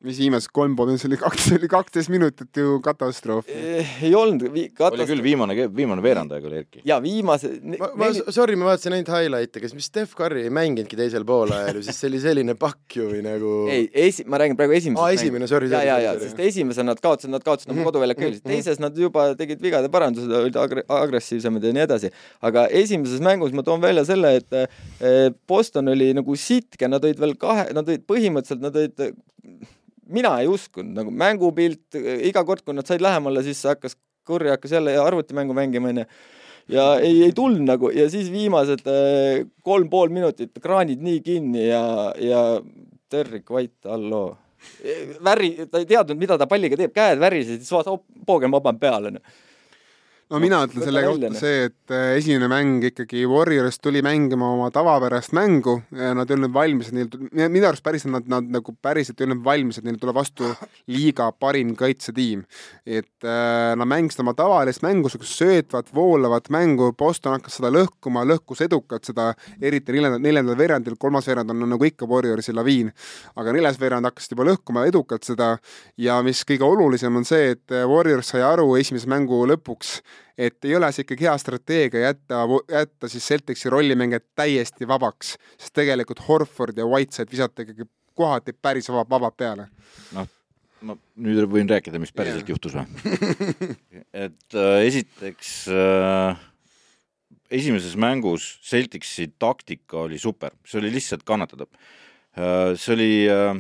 mis viimased kolm pool, see oli kaks, see oli kaksteist minutit ju katastroof. Eh, ei olnud vi-. Katast... oli küll viimane, viimane veerand aeg oli Erki. jaa, viimase ma, ma sorry, ma vaatasin ainult highlight'e, kas, mis Steph Curry ei mänginudki teisel poolajal ju, sest see oli selline pakk ju või nagu ei, esi-, ma räägin praegu esimesest aa, esimene, sorry. jaa, jaa, jaa, sest esimese nad kaotasid, nad kaotasid oma mm -hmm. koduväljaku eelis, teises nad juba tegid vigade parandused, olid agre-, agressiivsemad ja nii edasi. aga esimeses mängus ma toon välja selle, et eh, Boston oli nagu sitke, nad olid veel kahe, nad olid põhimõtteliselt, nad olid mina ei uskunud, nagu mängupilt, iga kord, kui nad said lähemale, siis hakkas, Curry hakkas jälle arvutimängu mängima, onju. ja ei, ei tulnud nagu ja siis viimased äh, kolm pool minutit kraanid nii kinni ja, ja Derrick White, halloo. väri, ta ei teadnud, mida ta palliga teeb, käed värisesid, siis vaatas, poogem vabam peal, onju no mina ütlen selle kohta see, et äh, esimene mäng ikkagi Warriors tuli mängima oma tavapärast mängu ja nad ei olnud valmis, neil, minu arust päriselt nad, nad nagu päriselt ei olnud valmis, et neil tuleb vastu liiga parim kaitsetiim. et äh, nad mängisid oma tavalist mängu, sihukest söötvat, voolavat mängu, Boston hakkas seda lõhkuma, lõhkus edukalt seda, eriti neljandal, neljandal veerandil, kolmas veerand on nagu ikka Warriorsi laviin. aga neljas veerand hakkasid juba lõhkuma edukalt seda ja mis kõige olulisem on see, et Warriors sai aru esimese mängu lõpuks, et ei ole see ikkagi hea strateegia jätta, jätta siis Celticsi rollimängijad täiesti vabaks, sest tegelikult Horford ja Whiteside visata ikkagi kohati päris vaba, vabad peale. noh, ma nüüd võin rääkida, mis päriselt yeah. juhtus või? et äh, esiteks äh, esimeses mängus Celticsi taktika oli super, see oli lihtsalt kannatatav äh,. see oli äh,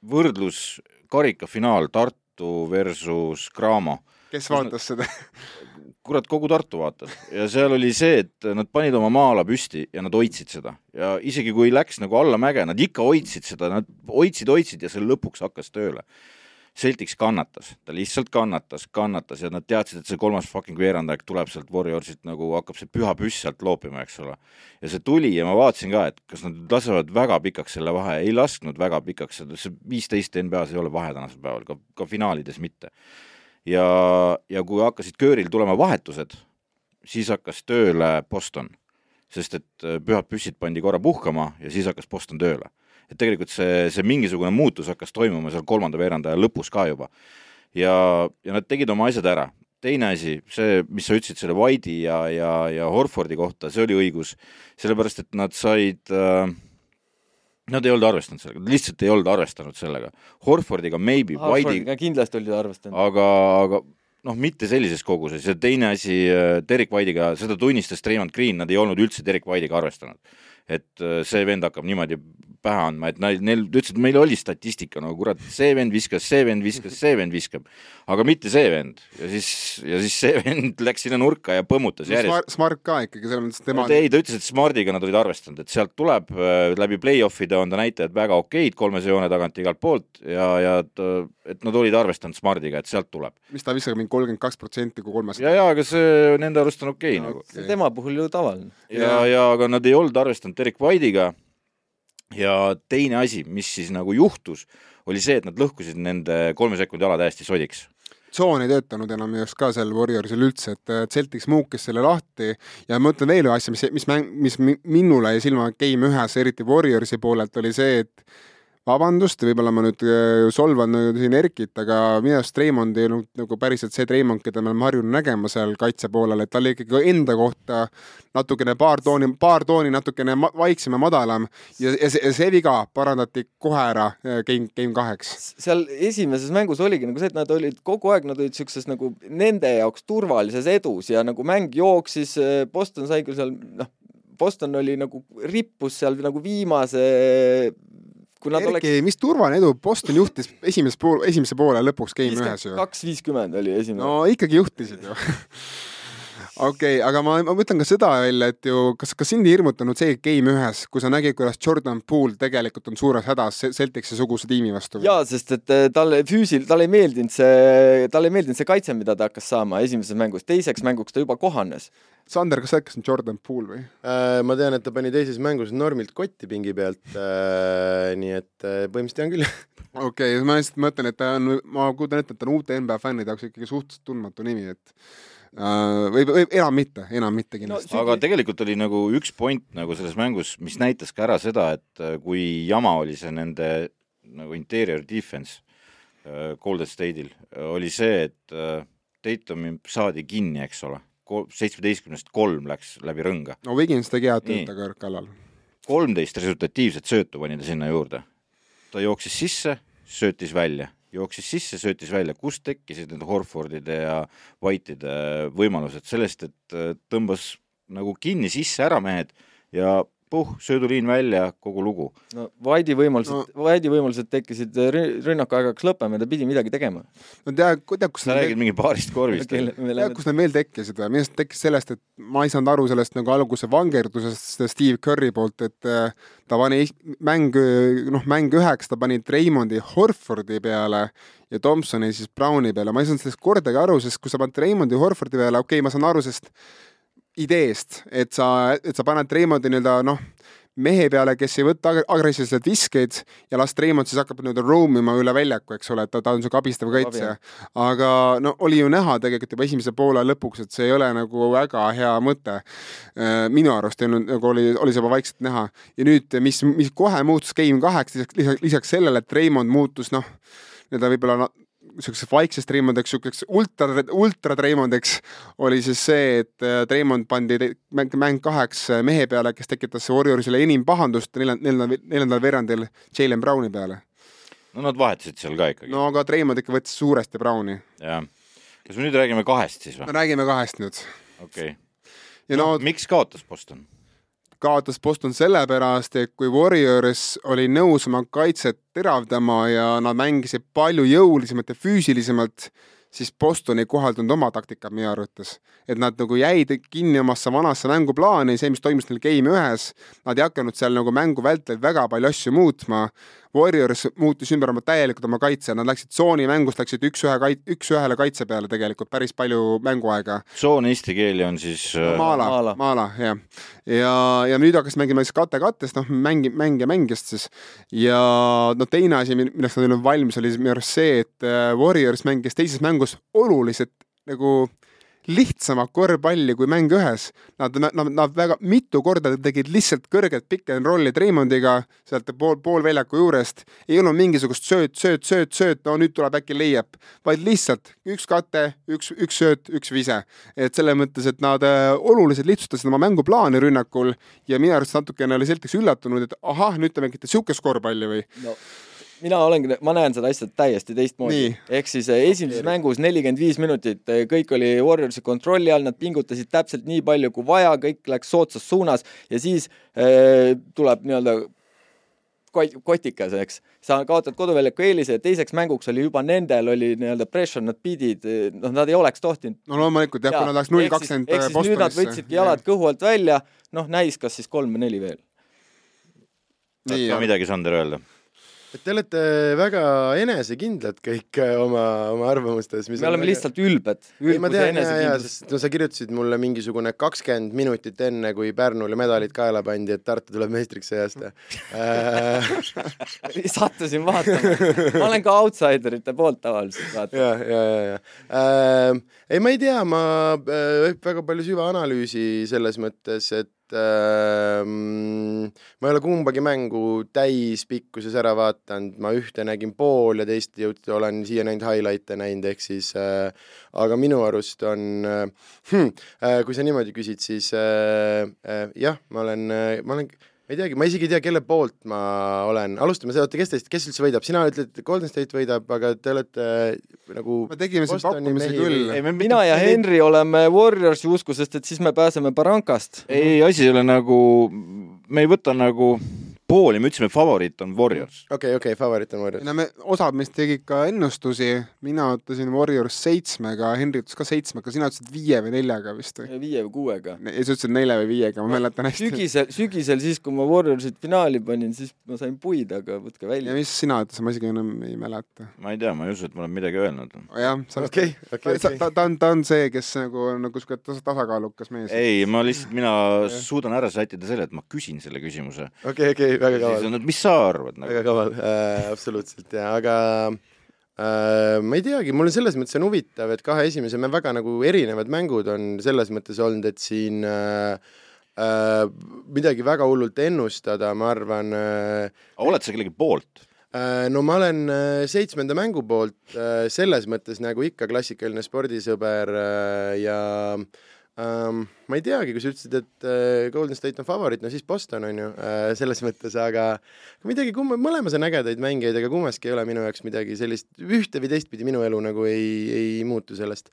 võrdlus karikafinaal Tartu versus Cramo kes vaatas seda? Kurat, kogu Tartu vaatas. Ja seal oli see, et nad panid oma maa-ala püsti ja nad hoidsid seda. Ja isegi kui läks nagu allamäge, nad ikka hoidsid seda, nad hoidsid, hoidsid ja see lõpuks hakkas tööle. Celtics kannatas, ta lihtsalt kannatas, kannatas ja nad teadsid, et see kolmas fucking veerandaeg tuleb sealt Warriorsilt nagu hakkab see püha püss sealt loopima, eks ole. ja see tuli ja ma vaatasin ka, et kas nad lasevad väga pikaks selle vahe, ei lasknud väga pikaks, see viisteist NBA-s ei ole vahe tänasel päeval, ka, ka finaalides mitte ja, ja kui hakkasid kööril tulema vahetused, siis hakkas tööle Boston, sest et äh, pühad püssid pandi korra puhkama ja siis hakkas Boston tööle et tegelikult see, see mingisugune muutus hakkas toimuma seal kolmanda veerandaja lõpus ka juba. ja, ja nad tegid oma asjad ära. teine asi, see, mis sa ütlesid selle White'i ja, ja, ja Horfordi kohta, see oli õigus, sellepärast et nad said äh, Nad ei olnud arvestanud sellega, lihtsalt ei olnud arvestanud sellega. Horfordiga maybe, White'iga kindlasti olid arvestanud. aga, aga noh, mitte sellises koguses ja teine asi, äh, Derek White'iga, seda tunnistas Raymond Green, nad ei olnud üldse Derek White'iga arvestanud. Et äh, see vend hakkab niimoodi pähe andma, et neil, neil ütlesid, meil oli statistika, no kurat, see vend viskas, see vend viskas, see vend viskab, aga mitte see vend. ja siis, ja siis see vend läks sinna nurka ja põmmutas no, järjest. Smart ka ikkagi, selles mõttes tema ei, ta ütles, et Smardiga nad olid arvestanud, et sealt tuleb äh, läbi play-off'ide on ta näitajad väga okeid, kolmese joone tagant igalt poolt ja, ja et nad olid arvestanud Smardiga, et sealt tuleb. mis ta viskab, mingi kolmkümmend kaks protsenti, kui kolmes ja, ja aga see nende arust on okei okay, no, nagu. see tema puhul ju tavaline. ja, ja aga nad ei olnud arvestanud Derek White'iga. Ja teine asi, mis siis nagu juhtus, oli see, et nad lõhkusid nende kolme sekundi ala täiesti sodiks. Tsoon ei töötanud enam just ka seal Warriorsil üldse, et Celtics muukis selle lahti. Ja ma ütlen veel ühe asja, mis, mis mäng, mis minule jäi silma Game ühes, eriti Warriorsi poolelt, oli see, et vabandust, võib-olla ma nüüd äh, solvan siin Erkit, aga minu arust Treimond ei olnud nagu päriselt see Treimond, keda me oleme harjunud nägema seal kaitse poolel, et ta oli ikkagi enda kohta natukene paar tooni, paar tooni natukene vaiksem ja madalam ja, ja see, see viga parandati kohe ära äh, game, game kaheks. seal esimeses mängus oligi nagu see, et nad olid kogu aeg, nad olid siukses nagu nende jaoks turvalises edus ja nagu mäng jooksis, äh, Boston sai küll seal noh, Boston oli nagu, rippus seal nagu viimase kui nad Erki, oleks. mis turvaline edu, Boston juhtis esimese pool, esimese poole lõpuks game ühes ju. kaks viiskümmend oli esimene. no ikkagi juhtisid ju okei okay,, aga ma, ma mõtlen ka seda välja, et ju kas, kas sind ei hirmutanud see game ühes, kui sa nägid, kuidas Jordan Poole tegelikult on suures hädas Celticsi suguse tiimi vastu? jaa, sest et eh, talle füüsil, talle ei meeldinud see, talle ei meeldinud see kaitse, mida ta hakkas saama esimeses mängus, teiseks mänguks ta juba kohanes Sander, kas sa ütlesid Jordan Poole või äh,? ma tean, et ta pani teises mängus normilt kotti pingi pealt äh,, nii et äh, põhimõtteliselt tean küll okei okay,, ma lihtsalt mõtlen, et ta on, ma kujutan ette, et ta on uute NBA fännide jaoks ikkagi suhteliselt tundmatu nimi, et äh, või, või enam mitte, enam mitte kindlasti no,. aga tegelikult oli nagu üks point nagu selles mängus, mis näitas ka ära seda, et äh, kui jama oli see nende nagu interior defense äh, Golden State'il, oli see, et äh, Tatumi saadi kinni, eks ole seitsmeteistkümnest kolm läks läbi rõnga. no Wiggins tegi head tööd taga kallal. kolmteist resultatiivset söötu pani ta sinna juurde. ta jooksis sisse, söötis välja, jooksis sisse, söötis välja, kust tekkisid need Horfordide ja White'ide võimalused. Sellest, et äh, tõmbas nagu kinni sisse ära mehed ja puh, sööduliin välja, kogu lugu. no Vaidi võimalused no., Vaidi võimalused tekkisid rünnaku aegaks lõppema ja ta pidi midagi tegema. no tead, tead, kus sa räägid mingi paarist korvist tead, kus need veel tekkisid minu arust tekkis sellest, et ma ei saanud aru sellest nagu alguse vangerdusest Steve Curry poolt, et äh, ta pani mäng, noh, mäng üheks, ta pani Raymondi Horfordi peale ja Thompsoni siis Browni peale, ma ei saanud sellest kordagi aru, sest kui sa paned Raymondi Horfordi peale, okei okay,, ma saan aru, sest ideest, et sa, et sa paned Reimondi nii-öelda noh, mehe peale, kes ei võta agressiivselt viskeid ja las Treimond siis hakkab nii-öelda roam ima üle väljaku, eks ole, et ta, ta on niisugune abistav kaitsja. aga no oli ju näha tegelikult juba esimese poole lõpuks, et see ei ole nagu väga hea mõte. Äh, minu arust ei olnud, nagu oli, oli see juba vaikselt näha. ja nüüd, mis, mis kohe muutus game kaheks, lisaks, lisaks sellele, et Treimond muutus noh, nii-öelda võib-olla niisuguseks vaikseks Treimondeks, niisuguseks ultra, ultra Treimondeks oli siis see, et äh, Treimond pandi mäng, mäng kaheks äh, mehe peale, kes tekitas Warriorsile enim pahandust neljandal, neljandal veerandil Jalen Browni peale. no nad vahetasid seal ka ikkagi. no aga Treimond ikka võttis suuresti Browni. jah. kas me nüüd räägime kahest siis või? me räägime kahest nüüd. okei okay.. ja no, no miks kaotas Boston? Kaotas Boston sellepärast, et kui Warriors oli nõus oma kaitset teravdama ja nad mängisid palju jõulisemalt ja füüsilisemalt, siis Boston ei kohaldanud oma taktikat meie arvates. et nad nagu jäid kinni omasse vanasse mänguplaani, see, mis toimus neil game ühes, nad ei hakanud seal nagu mängu vältel väga palju asju muutma Warriors muutis ümber oma täielikult oma kaitse, nad läksid tsoonimängust, läksid üks-ühe kait-, üks-ühele kaitse peale tegelikult päris palju mänguaega. tsoon eesti keeli on siis no, maala, maala, maala, jah. ja, ja nüüd hakkas mängima siis kate kattest, noh, mängi-, mängija mängijast siis. ja no teine asi, milleks nad olid valmis, oli minu arust see, et äh, Warriors mängis teises mängus oluliselt nagu lihtsama korvpalli kui mäng ühes. Nad, nad, nad väga mitu korda tegid lihtsalt kõrget pick and roll'i Raimondiga sealt pool, pool väljaku juurest. ei olnud mingisugust sööt, sööt, sööt, sööt, no nüüd tuleb äkki leiab, vaid lihtsalt üks kate, üks, üks sööt, üks vise. et selles mõttes, et nad äh, oluliselt lihtsustasid oma mänguplaani rünnakul ja minu arust natukene oli Celtics üllatunud, et ahah, nüüd te mängite sihukest korvpalli või no mina olengi, ma näen seda asja täiesti teistmoodi. ehk siis eh, esimeses mängus nelikümmend viis minutit, eh, kõik oli Warriorsi kontrolli all, nad pingutasid täpselt nii palju kui vaja, kõik läks soodsas suunas ja siis äh, tuleb nii-öelda kot-, kotikas, eks. sa kaotad koduväljaku eelise ja teiseks mänguks oli juba nendel oli nii-öelda pressure, nad pidid, noh, nad ei oleks tohtinud. no loomulikult jah ja,, kui nad oleks null kakskümmend Bostonisse. nüüd nad võtsidki jalad kõhu alt välja, noh, näis, kas siis kolm või neli veel. tahad ka midagi, Sander, öelda? Et te olete väga enesekindlad kõik äh, oma, oma arvamustes. me oleme väga... lihtsalt ülbed. no sa kirjutasid mulle mingisugune kakskümmend minutit enne, kui Pärnule medalid kaela pandi, et Tartu tuleb meistriks see aasta äh, sattusin vaatama, ma olen ka outsiderite poolt tavaliselt vaata. ja, ja, ja, ja äh, ei, ma ei tea, ma äh, väga palju süvaanalüüsi selles mõttes, et ähm, ma ei ole kumbagi mängu täispikkuses ära vaadanud, ma ühte nägin pool ja teist jõud-, olen siia näinud highlight'e näinud, ehk siis äh, aga minu arust on äh, hm, äh, kui sa niimoodi küsid, siis äh, äh, jah, ma olen äh,, ma olen ma ei teagi, ma isegi ei tea, kelle poolt ma olen, alustame seda, oota, kes teist, kes üldse võidab, sina ütled, et Golden State võidab, aga te olete nagu me tegime siin pakkumise küll. mina ja Henry oleme Warriorsi usku, sest et siis me pääseme Barrancast. ei, asi ei ole nagu, me ei võta nagu pooli, me ütlesime, favoriit on Warriors. okei okay,, okei okay,, favoriit on Warriors. no me, osad meist tegid ka ennustusi, mina ütlesin Warriors seitsmega, Henri ütles ka seitsmega, sina ütlesid viie või neljaga vist või? viie või kuuega. ja sa ütlesid nelja või viiega, ma mäletan hästi. sügisel, sügisel siis, kui ma Warriorsit finaali panin, siis ma sain puid, aga võtke välja. ja mis sina ütlesid, ma isegi enam ei mäleta. ma ei tea, ma ei usu, et ma olen midagi öelnud. jah, sa oled okay, okay, okay. ta, ta on, ta on see, kes nagu on nagu siuke tasakaalukas mees. ei, ma lihtsalt, mina suudan ära sättida selle, et ma küsin selle küsimuse. okei okay,, okei okay,, väga kaval. mis sa arvad nagu.? väga kaval äh,, absoluutselt ja, aga äh, ma ei teagi, mul on selles mõttes on huvitav, et kahe esimese me väga nagu erinevad mängud on selles mõttes olnud, et siin äh, äh, midagi väga hullult ennustada, ma arvan äh,. oled sa kellegi poolt? Äh, no ma olen äh, seitsmenda mängu poolt selles mõttes nagu ikka klassikaline spordisõber ja äh, um,. ma ei teagi, kui sa ütlesid, et uh, Golden State on favoriit, no siis Boston on ju uh, selles mõttes, aga midagi kumma, mõlemas on ägedaid mängijaid, aga kummaski ei ole minu jaoks midagi sellist, ühte või teistpidi minu elu nagu ei, ei muutu sellest.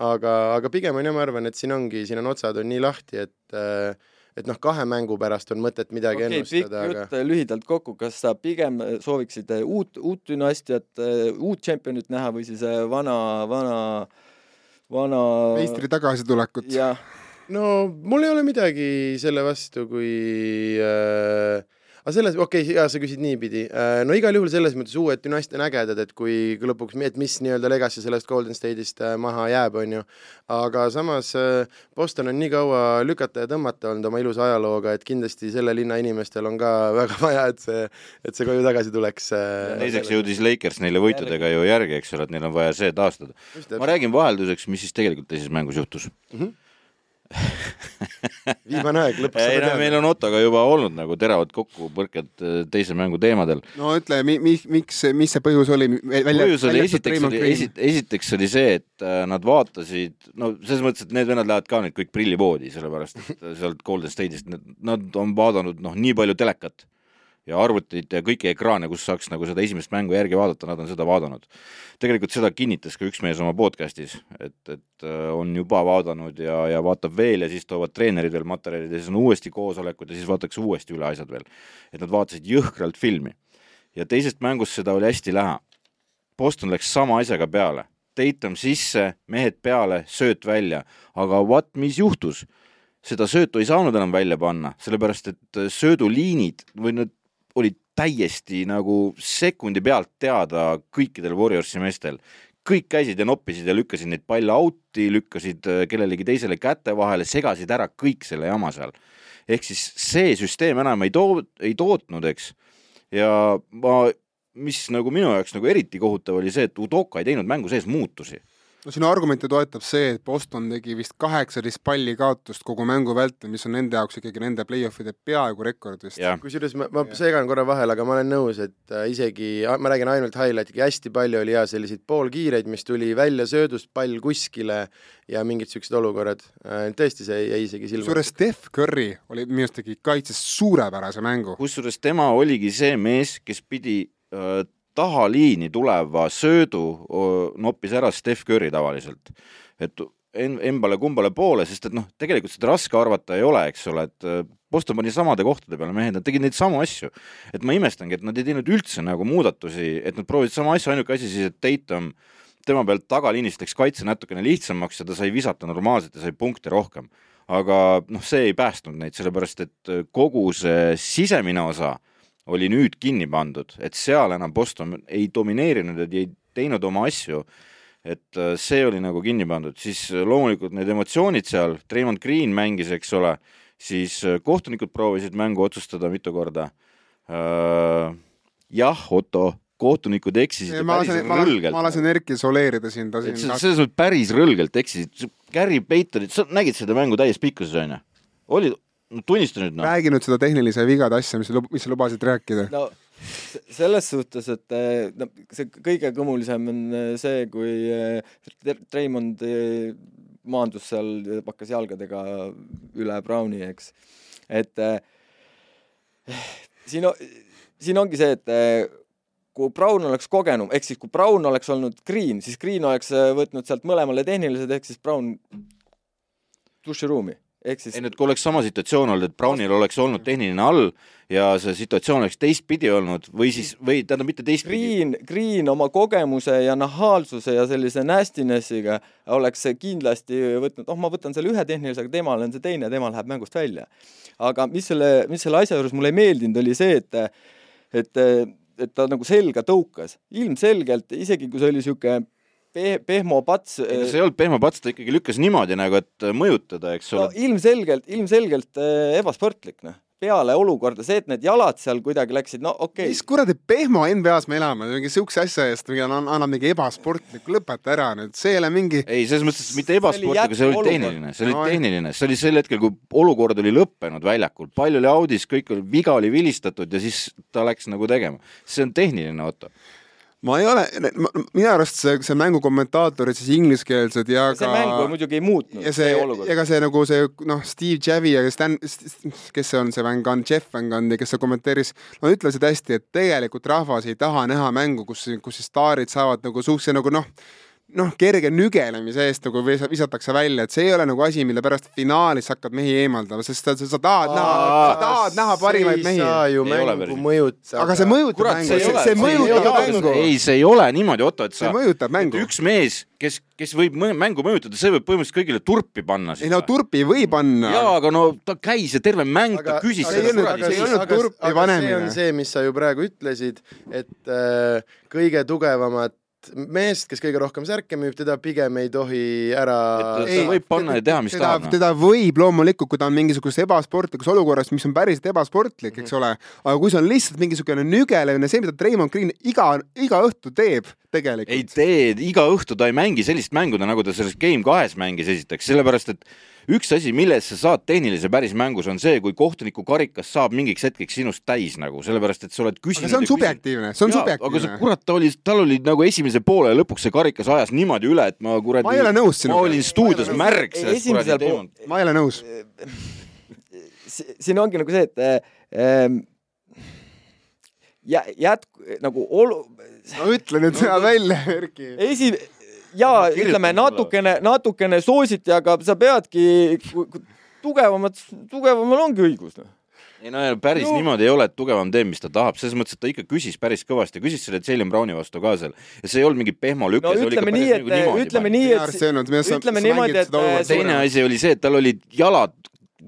aga, aga pigem on jah, ma arvan, et siin ongi, siin on otsad on nii lahti, et uh, et noh, kahe mängu pärast on mõtet midagi okay, ennustada. pikk jutt aga... lühidalt kokku, kas sa pigem sooviksid uut, uut dünastiat, uut tšempionit näha või siis vana, vana äh, vana meistri tagasitulekut. no mul ei ole midagi selle vastu, kui äh, aga selles, okei okay,, jaa, sa küsid niipidi. Äh, no igal juhul selles mõttes uued dünastiad on ägedad, et kui lõpuks, et mis nii-öelda legacy sellest Golden State'ist äh, maha jääb, on ju. aga samas äh, Boston on nii kaua lükata ja tõmmata olnud oma ilusa ajalooga, et kindlasti selle linna inimestel on ka väga vaja, et see, et see koju tagasi tuleks. teiseks jõudis Lakers neile võitudega ju järgi, eks ole, et neil on vaja see taastada. ma räägin vahelduseks, mis siis tegelikult teises mängus juhtus mm. -hmm viimane aeg, lõpuks ei no meil on Ottoga juba olnud nagu teravad kokkupõrked äh, teise mängu teemadel. no ütle, mi-, mi-, miks, mis see põhjus oli? põhjus oli esiteks, esit-, esiteks oli see, et äh, nad vaatasid, no selles mõttes, et need vennad lähevad ka nüüd kõik prillipoodi, sellepärast et sealt Golden State'ist, nad on vaadanud noh, nii palju telekat ja arvutit ja kõiki ekraane, kus saaks nagu seda esimest mängu järgi vaadata, nad on seda vaadanud. tegelikult seda kinnitas ka üks mees oma podcast'is, et, et äh, on juba vaadanud ja, ja vaatab veel ja siis toovad treenerid veel materjalid ja siis on uuesti koosolekud ja siis vaadatakse uuesti üle asjad veel. et nad vaatasid jõhkralt filmi. ja teisest mängust seda oli hästi näha. Boston läks sama asjaga peale, Tatum sisse, mehed peale, sööt välja, aga vaat mis juhtus seda söötu ei saanud enam välja panna, sellepärast et sööduliinid või need olid täiesti nagu sekundi pealt teada kõikidel Warriorsi meestel. kõik käisid ja noppisid ja lükkasid neid palle out'i, lükkasid äh, kellelegi teisele käte vahele, segasid ära kõik selle jama seal. ehk siis see süsteem enam ei too, ei tootnud, eks. ja ma, mis nagu minu jaoks nagu eriti kohutav oli see, et Udoka ei teinud mängu sees muutusi no sinu argumente toetab see, et Boston tegi vist kaheksateist palli kaotust kogu mängu vältel, mis on nende jaoks ikkagi nende play-off'ide peaaegu rekord vist. kusjuures ma, ma segan korra vahele, aga ma olen nõus, et äh, isegi, ma räägin ainult highlight'iga, hästi palju oli ja selliseid poolkiireid, mis tuli välja söödust, pall kuskile ja mingid siuksed olukorrad, äh, tõesti, see jäi isegi silma. kusjuures Steph Curry oli minu arust tegi kaitses suurepärase mängu. kusjuures tema oligi see mees, kes pidi äh, tahaliini tuleva söödu noppis ära Steph Curry tavaliselt. et embale kumbale poole, sest et noh, tegelikult seda raske arvata ei ole, eks ole, et Boston pani samade kohtade peale mehed, nad tegid neid samu asju. et ma imestangi, et nad ei teinud üldse nagu muudatusi, et nad proovisid sama asja, ainuke asi siis, et Tatum tema pealt tagaliinist läks kaitse natukene lihtsamaks ja ta sai visata normaalselt ja sai punkte rohkem. aga noh, see ei päästnud neid, sellepärast et kogu see sisemine osa oli nüüd kinni pandud, et seal enam Boston ei domineerinud, et ei teinud oma asju. et äh, see oli nagu kinni pandud, siis äh, loomulikult need emotsioonid seal, Raymond Green mängis, eks ole, siis äh, kohtunikud proovisid mängu otsustada mitu korda. jah, Otto, kohtunikud eksisid ma päris lasen, rõlgelt. ma lasen Erki soleerida siin, ta siin. selles mõttes päris rõlgelt eksisid, Gary Paytonit, sa nägid seda mängu täies pikkuses onju? oli, no tunnista nüüd noh. räägi nüüd seda tehnilise vigade asja, mis sa, mis sa lubasid rääkida. no selles suhtes, et eh, no see kõige kõmulisem on eh, see, kui eh, Raymond maandus seal, hakkas jalgadega üle Browni, eks. et siin, siin ongi see, et kui Brown oleks kogenum, ehk siis kui Brown oleks olnud Green, siis Green oleks võtnud sealt mõlemale tehnilised, ehk siis Brown duširuumi ehk siis ei nüüd, kui oleks sama situatsioon olnud, et Brownil oleks olnud tehniline all ja see situatsioon oleks teistpidi olnud või siis, või tähendab mitte teistpidi. Green, Green oma kogemuse ja nahaalsuse ja sellise nastinessiga oleks kindlasti võtnud, oh, ma võtan selle ühe tehnilise, aga temal on see teine, tema läheb mängust välja. aga mis selle, mis selle asja juures mulle ei meeldinud, oli see, et, et, et ta nagu selga tõukas. ilmselgelt, isegi kui see oli niisugune peh-, pehmo pats. ei no see ei olnud pehmo pats, ta ikkagi lükkas niimoodi nagu, et äh, mõjutada, eks ole no,. ilmselgelt, ilmselgelt äh, ebasportlik, noh peale olukorda, see, et need jalad seal kuidagi läksid, no okei okay.. mis kuradi pehmo NBA-s me elame, mingi siukse asja eest annab mingi ebasportlik, lõpeta ära nüüd, see ei ole mingi. ei, selles mõttes mitte ebasportlik, aga see oli tehniline, see oli no, tehniline, see oli sel hetkel, kui olukord oli lõppenud väljakul, pall oli audis, kõik oli, viga oli vilistatud ja siis ta läks nagu tegema. see on tehniline, Otto ma ei ole, minu arust see, see mängu kommentaatorid siis ingliskeelsed ja, ja see ka mäng muidugi ei muutnud. ja see, ega see nagu see noh, Steve Javi ja Stan, kes see on, see Van Gunn, Jeff Van Gunn, kes see kommenteeris, nad ütlesid hästi, et tegelikult rahvas ei taha näha mängu, kus, kus siis staarid saavad nagu suhteliselt nagu noh, noh, kerge nügelemise eest nagu visatakse välja, et see ei ole nagu asi, mille pärast finaalis hakkad mehi eemaldama, sest sa, sa tahad näha, sa tahad näha parimaid mehi. ei saa ju mängu mõjutada. aga see mõjutab mängu, see, see mõjutab mängu. ei, see ei ole niimoodi, Otto, et sa. see mõjutab mängu. üks mees, kes, kes võib mängu mõjutada, see võib põhimõtteliselt kõigile turpi panna. ei no turpi ei või panna. jaa, aga no ta käis ja terve mäng ta küsis seda kuradi. see ei olnud turpi panemine. see on see, mis sa ju praegu ütlesid, et äh, kõige tugevamad meest, kes kõige rohkem särke müüb, teda pigem ei tohi ära. ta võib panna ja teha, mis teda, tahab. teda võib loomulikult, kui ta on mingisuguses ebasportlikus olukorras, mis on päriselt ebasportlik, eks ole, aga kui see on lihtsalt mingisugune nügelemine, see, mida Treimond Green iga, iga õhtu teeb tegelikult. ei tee, iga õhtu ta ei mängi sellist mängu, nagu ta selles Game kahes mängis esiteks, sellepärast et üks asi, milles sa saad tehnilise päris mängus, on see, kui kohtuniku karikas saab mingiks hetkeks sinust täis nagu, sellepärast et sa oled küsinud. see on subjektiivne, see on Jaa, subjektiivne. aga see kurat, ta oli, tal oli nagu esimese poole lõpuks see karikas ajas niimoodi üle, et ma kuradi. ma ei ole nõus sinuga. ma olin stuudios märg sellest kuradi teemast. ma ei ole nõus. siin ongi nagu see, et ähm, jätk- nagu olu-. no ütle nüüd seda välja, Erki. esi-, ja ütleme natukene, natukene soositi, aga sa peadki, tugevamad, tugevamal ongi õigus noh. Ei no päris no. niimoodi ei ole, et tugevam teeb, mis ta tahab, selles mõttes, et ta ikka küsis päris kõvasti, küsis selle Jalen Browni vastu ka seal. Ja see ei olnud mingi pehmo lüke no,. ütleme nii, et, ütleme nii, et, ütleme niimoodi, et teine asi oli see, et tal olid jalad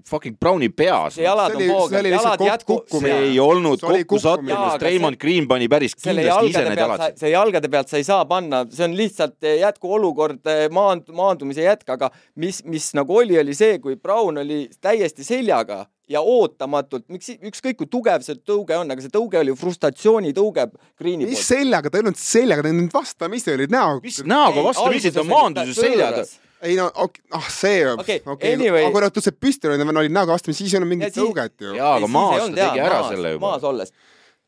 fucking Browni peas see. jalad on poogel, jalad jätku, see ei olnud See oli kokkusattumus kukkumine., Raymond Green pani päris kindlasti ise need jalad. see jalgade pealt sa ei saa panna, see on lihtsalt eh, jätkuolukord, maand-, maandumise jätk, aga mis, mis nagu oli, oli see, kui Brown oli täiesti seljaga ja ootamatult, miks, ükskõik kui tugev see tõuge on, aga see tõuge oli frustratsioonitõuge Greeni mis poolt. seljaga, ta ei olnud seljaga, ta ei olnud vastamisi, olid näo. mis näoga vastamisi, ta maandus ju seljaga. Ei no ok,, ah see Okei, okei, anyway. aga kui nad tõstsid püsti, olid näoga vastamisi, siis ei olnud mingit siis- tõuget ju. jaa, aga maas ta tegi ära selle juba maas. olles.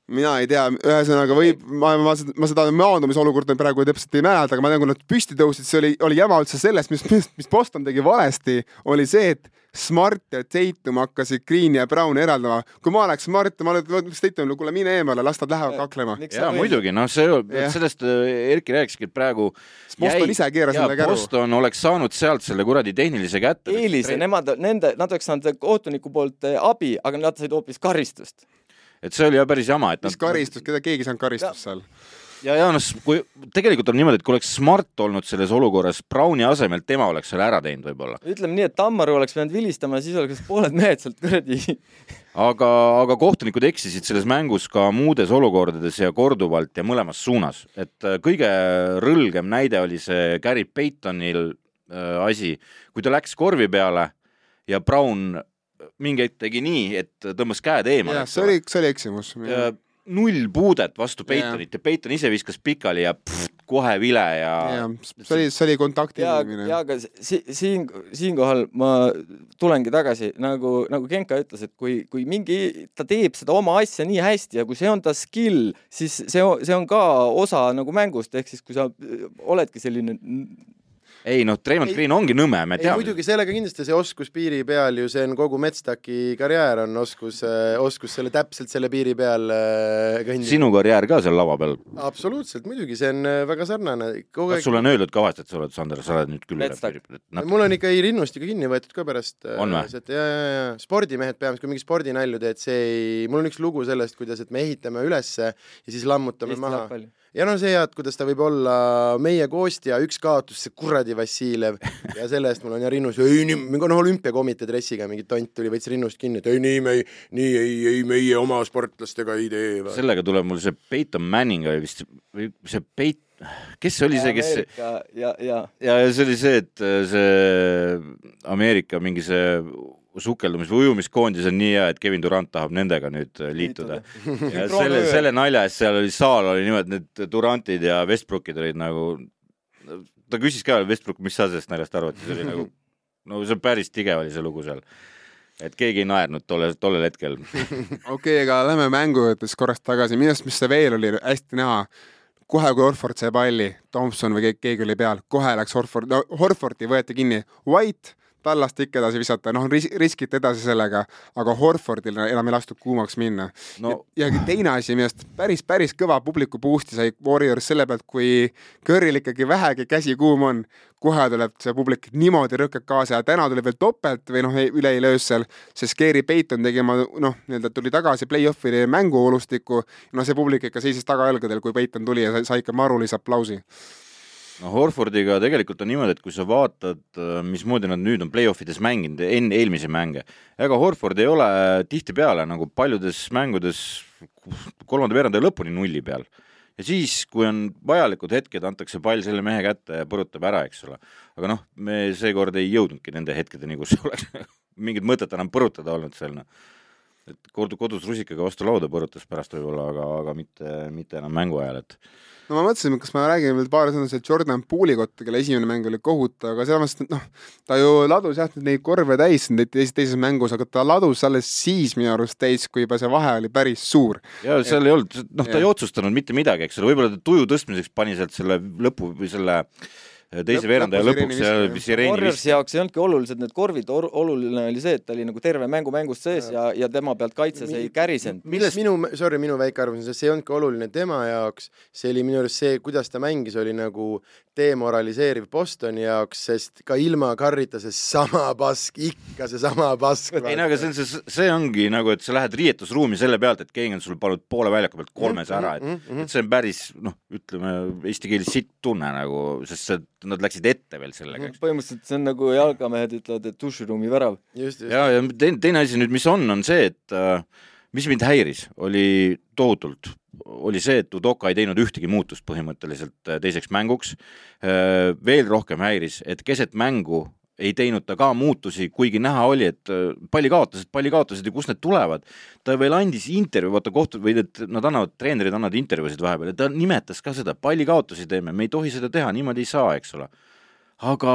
mina ei tea, ühesõnaga võib, ma, ma, ma seda maandumise olukorda praegu täpselt ei mäleta, aga ma tean, kui nad püsti tõusid, see oli, oli jama üldse sellest, mis, mis, mis Boston tegi valesti, oli see, et Smart ja Tatum hakkasid Greeni ja Browni eraldama. kui ma oleks Smart, ma oleks Tatumile, kuule mine eemale, las nad lähevad kaklema. jaa, muidugi, noh, see sellest äh, Erki rääkiski, et praegu Boston ise keeras selle käru. Boston oleks saanud sealt selle kuradi tehnilise kätte. eelise, nemad, nende, nad oleks saanud kohtuniku poolt eh, abi, aga nad said hoopis karistust. et see oli jah päris jama, et mis karistus, keda keegi ei saanud karistust seal? ja, ja noh, kui tegelikult on niimoodi, et kui oleks Smart olnud selles olukorras Browni asemel, tema oleks selle ära teinud võib-olla. ütleme nii, et Tammaru oleks pidanud vilistama, siis oleks pooled mehed sealt kuradi aga, aga kohtunikud eksisid selles mängus ka muudes olukordades ja korduvalt ja mõlemas suunas, et äh, kõige rõlgem näide oli see Gary Paytonil äh, asi, kui ta läks korvi peale ja Brown mingi hetk tegi nii, et tõmbas käed eemale see oli, see oli eksimus. Null puudet vastu Peitonit ja Peiton ise viskas pikali ja pff, kohe vile ja jah, see oli, see oli kontakti ja, inimene ja. aga si, siin, siinkohal ma tulengi tagasi nagu, nagu Genka ütles, et kui, kui mingi, ta teeb seda oma asja nii hästi ja kui see on ta skill, siis see, see on ka osa nagu mängust, ehk siis kui sa oledki selline ei noh, Ei- Green ongi nõme, me ei teame. muidugi sellega kindlasti see oskus piiri peal ju, see on kogu Metstaki karjäär on oskus, oskus selle täpselt selle piiri peal äh, kõndida. sinu karjäär ka seal lava peal, absoluutselt, muidugi, see on äh, väga sarnane. kas sulle on öeldud ka vahest, et sa oled, Sander, sa oled nüüd küll Metstak. et mul on ikka rinnust ikka kinni võetud ka pärast. On või? ja, ja, ja spordimehed peamiselt, kui mingi spordinalju teed, see ei, mul on üks lugu sellest, kuidas, et me ehitame ülesse ja siis lammutame Eesti maha. Ja no see hea, et kuidas ta võib olla meie koostja, üks kaotus, see kuradi Vassiljev ja selle eest mul on ja rinnus, ei nii, mingi noh, olümpiakomitee dressiga mingi tont tuli, võttis rinnust kinni, et ei nii me ei, nii ei, ei meie oma sportlastega ei tee. sellega tuleb mul see Peyton Manning oli vist, või see Peit-, kes see oli see, kes ja, ja, ja ja, ja see oli see, et äh, see Ameerika mingi see sukeldumis- või ujumiskoondis on nii hea, et Kevin Durant tahab nendega nüüd äh, liituda. ja selle, selle nalja eest seal oli saal oli niimoodi, need Durantid ja Westbrookid olid nagu, ta küsis ka Westbrook, mis sa sellest naljast arvad, siis oli nagu, no see päris tige oli see lugu seal. et keegi ei naernud tolle, tollel hetkel. okei, aga lähme mängu juurde siis korraks tagasi, minu arust, mis see veel oli hästi näha, kohe kui Horford sai palli, Thompson või keegi, keegi oli peal, kohe läks Horford, no Horfordi võeti kinni, White tallast ikka edasi visata, noh ris-, riskiti edasi sellega, aga Horfordil enam ei lastud kuumaks minna no ja teine asi, millest päris, päris kõva publiku boost'i sai Warriors selle pealt, kui Curryl ikkagi vähegi käsi kuum on, kohe tuleb see publik niimoodi rõkkab kaasa ja täna tuli veel topelt või noh, üle ei löös seal, sest Gary Payton tegi oma noh, nii-öelda tuli tagasi play-off'i mänguolustikku, no see publik ikka seisis tagajalgadel, kui Payton tuli ja sai ikka marulise aplausi. No Horfordiga tegelikult on niimoodi, et kui sa vaatad, mismoodi nad nüüd on play-offides mänginud enne eelmisi mänge, ega Horford ei ole tihtipeale nagu paljudes mängudes kolmanda veerandaja lõpuni nulli peal. ja siis, kui on vajalikud hetked, antakse pall selle mehe kätte ja põrutab ära, eks ole. aga noh, me seekord ei jõudnudki nende hetkedeni, kus oleks mingit mõtet enam põrutada olnud seal, noh. Et kodu, kodus rusikaga vastu lauda põrutas pärast võib-olla, aga, aga mitte, mitte enam mängu ajal, et no ma mõtlesin, kas ma räägin veel paar sõna sellest Jordan Poole'i kohta, kelle esimene mäng oli kohutav, aga samas noh, ta ju ladus jah neid korve täis teises, teises mängus, aga ta ladus alles siis minu arust täis, kui juba see vahe oli päris suur. ja seal ei olnud, noh, ta ei Jah. otsustanud mitte midagi, eks ole, võib-olla ta tuju tõstmiseks pani sealt selle lõpu või selle teise veerandaja lõpu lõpuks ja sireeni Warriorsi jaoks ei olnudki olulised need korvid, oluline oli see, et ta oli nagu terve mängu mängust sees ja, ja tema pealt kaitses ei kärisenud. millest minu, sorry, minu väike arvamus on see, see ei olnudki oluline tema jaoks, see oli minu arust see, kuidas ta mängis, oli nagu demoraliseeriv Bostoni jaoks, sest ka ilma Curryta seesama pask, ikka seesama pask. ei no aga see on see, see ongi nagu, et sa lähed riietusruumi selle pealt, et keegi on sul pannud poole väljaku pealt kolmes ära, et, et see on päris noh, ütleme eesti keeles sitt tunne nagu, sest see nad läksid ette veel sellega, põhimõtteliselt see on nagu jalkamehed ütlevad, et duširuumi värav. ja, ja teine, teine asi nüüd, mis on, on see, et äh, mis mind häiris, oli tohutult, oli see, et Udoka ei teinud ühtegi muutust põhimõtteliselt äh, teiseks mänguks. Äh, veel rohkem häiris, et keset mängu ei teinud ta ka muutusi, kuigi näha oli, et äh, pallikaotused, pallikaotused ja kust need tulevad. ta veel andis intervjuu, vaata kohtu- või need, nad annavad, treenerid annavad intervjuusid vahepeal ja ta nimetas ka seda, pallikaotusi teeme, me ei tohi seda teha, niimoodi ei saa, eks ole. aga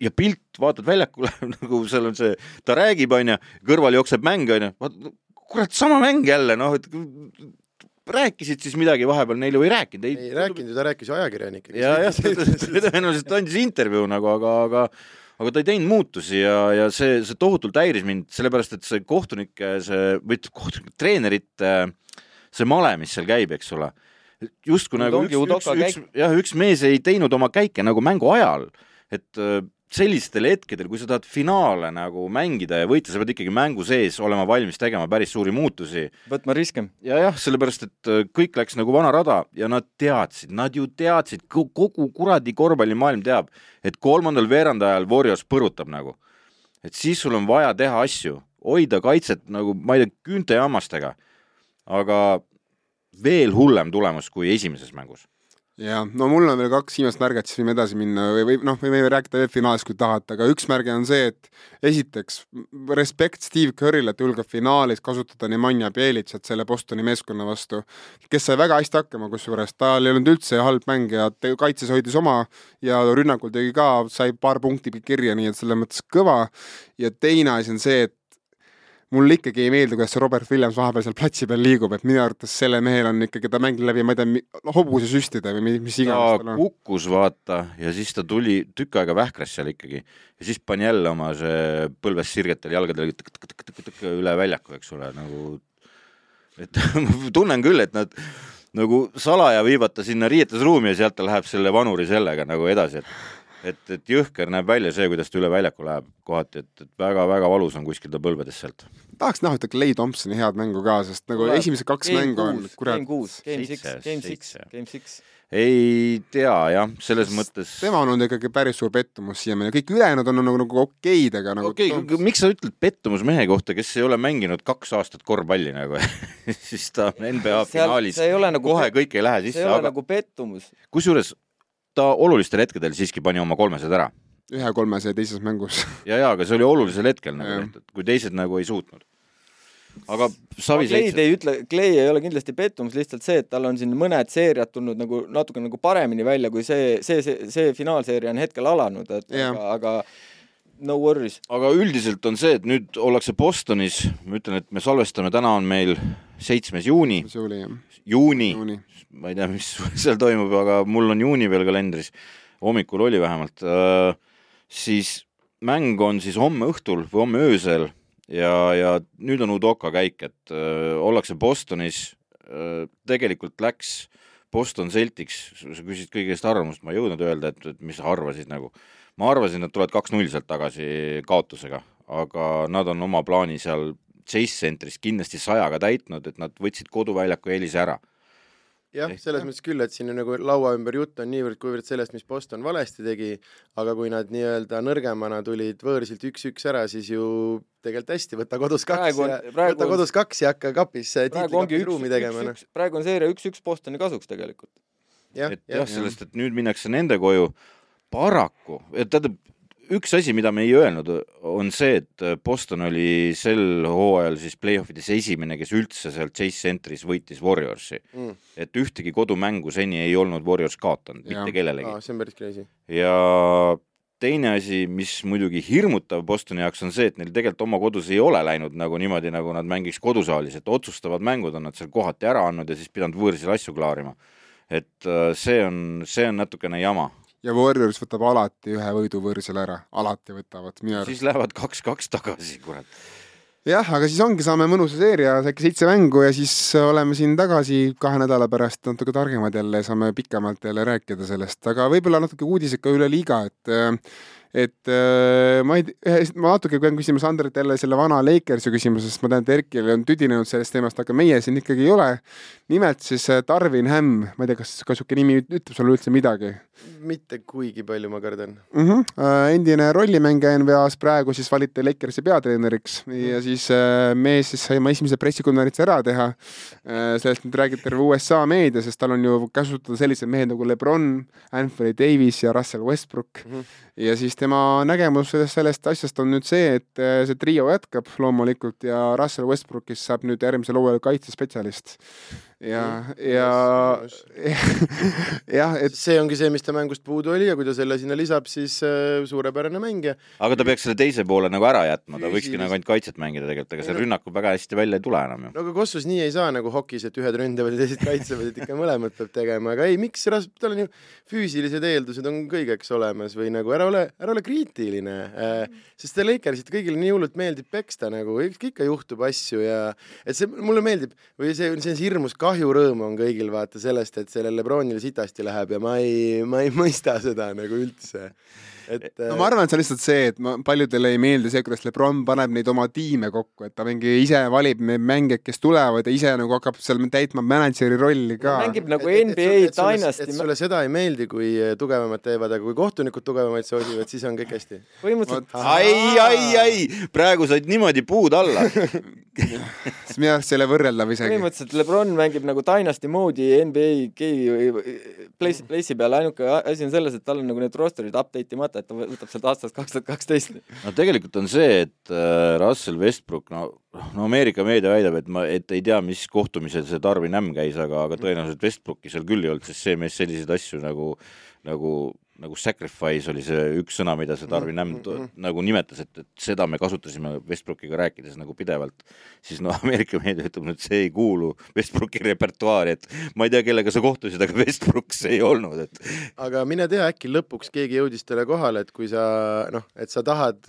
ja pilt, vaatad väljakule nagu seal on see, ta räägib, onju, kõrval jookseb mäng, onju, kurat, sama mäng jälle, noh, et rääkisid siis midagi vahepeal neile või ei rääkinud? ei, ei rääkinud ju, ta rääkis ju ajakirjanikega. ja, jah, tõenäoliselt andis intervjuu nagu, aga, aga aga ta ei teinud muutusi ja, ja see, see tohutult häiris mind, sellepärast et see kohtunike, see, või kohtunike, treenerite, see male, mis seal käib, eks ole, justkui nagu üks, üks, üks, jah, üks mees ei teinud oma käike nagu mängu ajal, et sellistel hetkedel, kui sa tahad finaale nagu mängida ja võita, sa pead ikkagi mängu sees olema valmis tegema päris suuri muutusi. võtma riske. ja jah, sellepärast, et äh, kõik läks nagu vana rada ja nad teadsid, nad ju teadsid, kogu kuradi korvpallimaailm teab, et kolmandal veerandajal Warriors põrutab nagu. et siis sul on vaja teha asju, hoida kaitset nagu, ma ei tea, küünte ja hammastega. aga veel hullem tulemus kui esimeses mängus jah, no mul on veel kaks viimast märget, siis võime edasi minna või, või noh, võime rääkida veel finaalist, kui tahate, aga üks märge on see, et esiteks respekt Steve Curry'le, et julgeb finaalis kasutada Nemanja Bjelitsat selle Bostoni meeskonna vastu, kes sai väga hästi hakkama, kusjuures tal ei olnud üldse halb mäng ja kaitses hoidis oma ja rünnakul tegi ka, sai paar punkti kirja, nii et selles mõttes kõva. ja teine asi on see, et mulle ikkagi ei meeldi, kuidas see Robert Williams vahepeal seal platsi peal liigub, et minu arvates selle mehel on ikkagi, ta mängib läbi, ma ei tea, hobusesüstide või mis iganes on. kukkus vaata ja siis ta tuli, tükk aega vähkras seal ikkagi ja siis pani jälle oma see põlves sirgetel jalgadel üle väljaku, eks ole, nagu et tunnen küll, et nad nagu salaja viivad ta sinna riietusruumi ja sealt ta läheb selle vanuri sellega nagu edasi, et et, et jõhker näeb välja see, kuidas ta üle väljaku läheb kohati, et, et väga-väga valus on kuskil ta põlvedes sealt. tahaks näha ühte Clay Thompsoni head mängu ka, sest nagu Tuleb. esimesed kaks game mängu on kurat. Game kuus, game six, game six, game six ei tea jah, selles mõttes. tema on olnud ikkagi päris suur pettumus siiamaani, kõik ülejäänud on nagu, nagu okeid, aga nagu. okei okay,, miks sa ütled pettumus mehe kohta, kes ei ole mänginud kaks aastat korvpalli nagu siis ta on NBA Seal, finaalis, nagu kohe kõik ei lähe sisse. see ei ole aga... nagu pettumus. kusjuures ta olulistel hetkedel siiski pani oma kolmesed ära. ühe kolmese teises mängus ja, ja aga see oli olulisel hetkel nagu tehtud, kui teised nagu ei suutnud. aga Savi no, Clay ei ütle, Clay ei ole kindlasti pettumus, lihtsalt see, et tal on siin mõned seeriad tulnud nagu natuke nagu paremini välja, kui see, see, see, see finaalseeria on hetkel alanud, et ja. aga, aga no worries. aga üldiselt on see, et nüüd ollakse Bostonis, ma ütlen, et me salvestame, täna on meil seitsmes juuni. juuni, juuni., ma ei tea, mis seal toimub, aga mul on juuni veel kalendris, hommikul oli vähemalt, äh, siis mäng on siis homme õhtul või homme öösel ja, ja nüüd on Udoka käik, et öö, äh, ollakse Bostonis, äh, tegelikult läks Boston Celtics, sa küsisid kõigi eest arvamust, ma ei jõudnud öelda, et, et mis sa arvasid nagu. Ma arvasin, et tulevad kaks-null sealt tagasi kaotusega, aga nad on oma plaani seal Chase Centris kindlasti sajaga täitnud, et nad võtsid koduväljaku eelise ära jah, selles mõttes küll, et siin on nagu laua ümber jutt on niivõrd-kuivõrd sellest, mis Boston valesti tegi, aga kui nad nii-öelda nõrgemana tulid võõrsilt üks-üks ära, siis ju tegelikult hästi, võta kodus kaks on, ja võta kodus kaks ja hakka kapis tiitlikapis ruumi tegema. Noh. praegu on seeria üks-üks Bostoni kasuks tegelikult. et jah, sellest, et nüüd minnakse nende koju, paraku, tähendab, üks asi, mida me ei öelnud, on see, et Boston oli sel hooajal siis play-offides esimene, kes üldse seal Chase Centris võitis Warriorsi mm.. et ühtegi kodumängu seni ei olnud Warriors kaotanud, mitte kellelegi. see on päris crazy. ja teine asi, mis muidugi hirmutav Bostoni jaoks, on see, et neil tegelikult oma kodus ei ole läinud nagu niimoodi, nagu nad mängiks kodusaalis, et otsustavad mängud on nad seal kohati ära andnud ja siis pidanud võõrsil asju klaarima. et äh, see on, see on natukene jama ja Warriors võtab alati ühe võidu võõrsil ära, alati võtavad. siis lähevad kaks-kaks tagasi, kurat. jah, aga siis ongi, saame mõnusa seeria, äkki seitse mängu ja siis oleme siin tagasi kahe nädala pärast natuke targemad jälle, saame pikemalt jälle rääkida sellest, aga võib-olla natuke uudiseid ka üle liiga, et et äh, ma ei ma natuke pean küsima Sandrit jälle selle vana Lakersi küsimuse, sest ma tean, et Erkil on tüdinenud sellest teemast, aga meie siin ikkagi ei ole. nimelt siis äh, Darvin Hämm, ma ei tea, kas ka sihuke nimi ütleb sulle üldse midagi? Mitte kuigi palju, ma kardan mm. -hmm. endine rollimängija NBA-s, praegu siis valiti Lakersi peatreeneriks ja siis mees siis sai oma esimese pressikonverentsi ära teha. sellest nüüd räägib terve USA meedia, sest tal on ju kasutada sellised mehed nagu Lebron, Anthony Davis ja Russell Westbrook mm. -hmm. ja siis tema nägemus sellest asjast on nüüd see, et äh, see trio jätkab loomulikult ja Russell Westbrookist saab nüüd järgmisel hooajal kaitsespetsialist ja, ja jah, et see ongi see, mis ta mängust puudu oli ja kui ta selle sinna lisab, siis äh, suurepärane mängija. aga ta peaks selle teise poole nagu ära jätma, ta võikski nagu ainult kaitset mängida tegelikult, ega see no, rünnak väga hästi välja ei tule enam ju. no aga Kossus nii ei saa nagu hokis, et ühed ründavad ja teised kaitsevad, et ikka mõlemat peab tegema, aga ei, miks, tal on ju füüsilised eeldused on kõigeks olemas või nagu ära ole, ära ole kriitiline äh,, sest see Lakersit kõigile nii hullult meeldib peksta nagu, ikka juhtub asju ja et see mulle meeldib või see, see on hirmus ka kahjurõõm on kõigil vaata sellest, et sellel Lebronil sitasti läheb ja ma ei, ma ei mõista seda nagu üldse et no ma arvan, et see on lihtsalt see, et ma, paljudele ei meeldi see, kuidas Lebron paneb neid oma tiime kokku, et ta mingi ise valib neid mängijaid, kes tulevad ja ise nagu hakkab seal täitma mänedžeri rolli ka. mängib nagu et, NBA Dynasty. et sulle seda ei meeldi, kui tugevamad teevad, aga kui kohtunikud tugevamaid soosivad, siis on kõik hästi. põhimõtteliselt. ai, ai, ai, praegu said niimoodi puud alla minu arust see ei ole võrreldav isegi. põhimõtteliselt Lebron mängib nagu Dynasty moodi NBA Place'i place peal, ainuke asi on selles, et tal on nagu need roster'id update imata, et ta võtab sealt aastast kaks tuhat kaksteist. no tegelikult on see, et äh, Russell Westbrook, no, no Ameerika meedia väidab, et ma, et ei tea, mis kohtumisel see Darwin Ämm käis, aga, aga tõenäoliselt Westbrooki seal küll ei olnud, sest see mees selliseid asju nagu, nagu nagu sacrifice oli see üks sõna, mida see Darwin Ämm mm -hmm. nagu nimetas, et, et seda me kasutasime Westbrookiga rääkides nagu pidevalt, siis no Ameerika meedia ütleb, et see ei kuulu Westbrooki repertuaari, et ma ei tea, kellega sa kohtusid, aga Westbrook see ei olnud, et aga mine tea, äkki lõpuks keegi jõudis talle kohale, et kui sa noh, et sa tahad,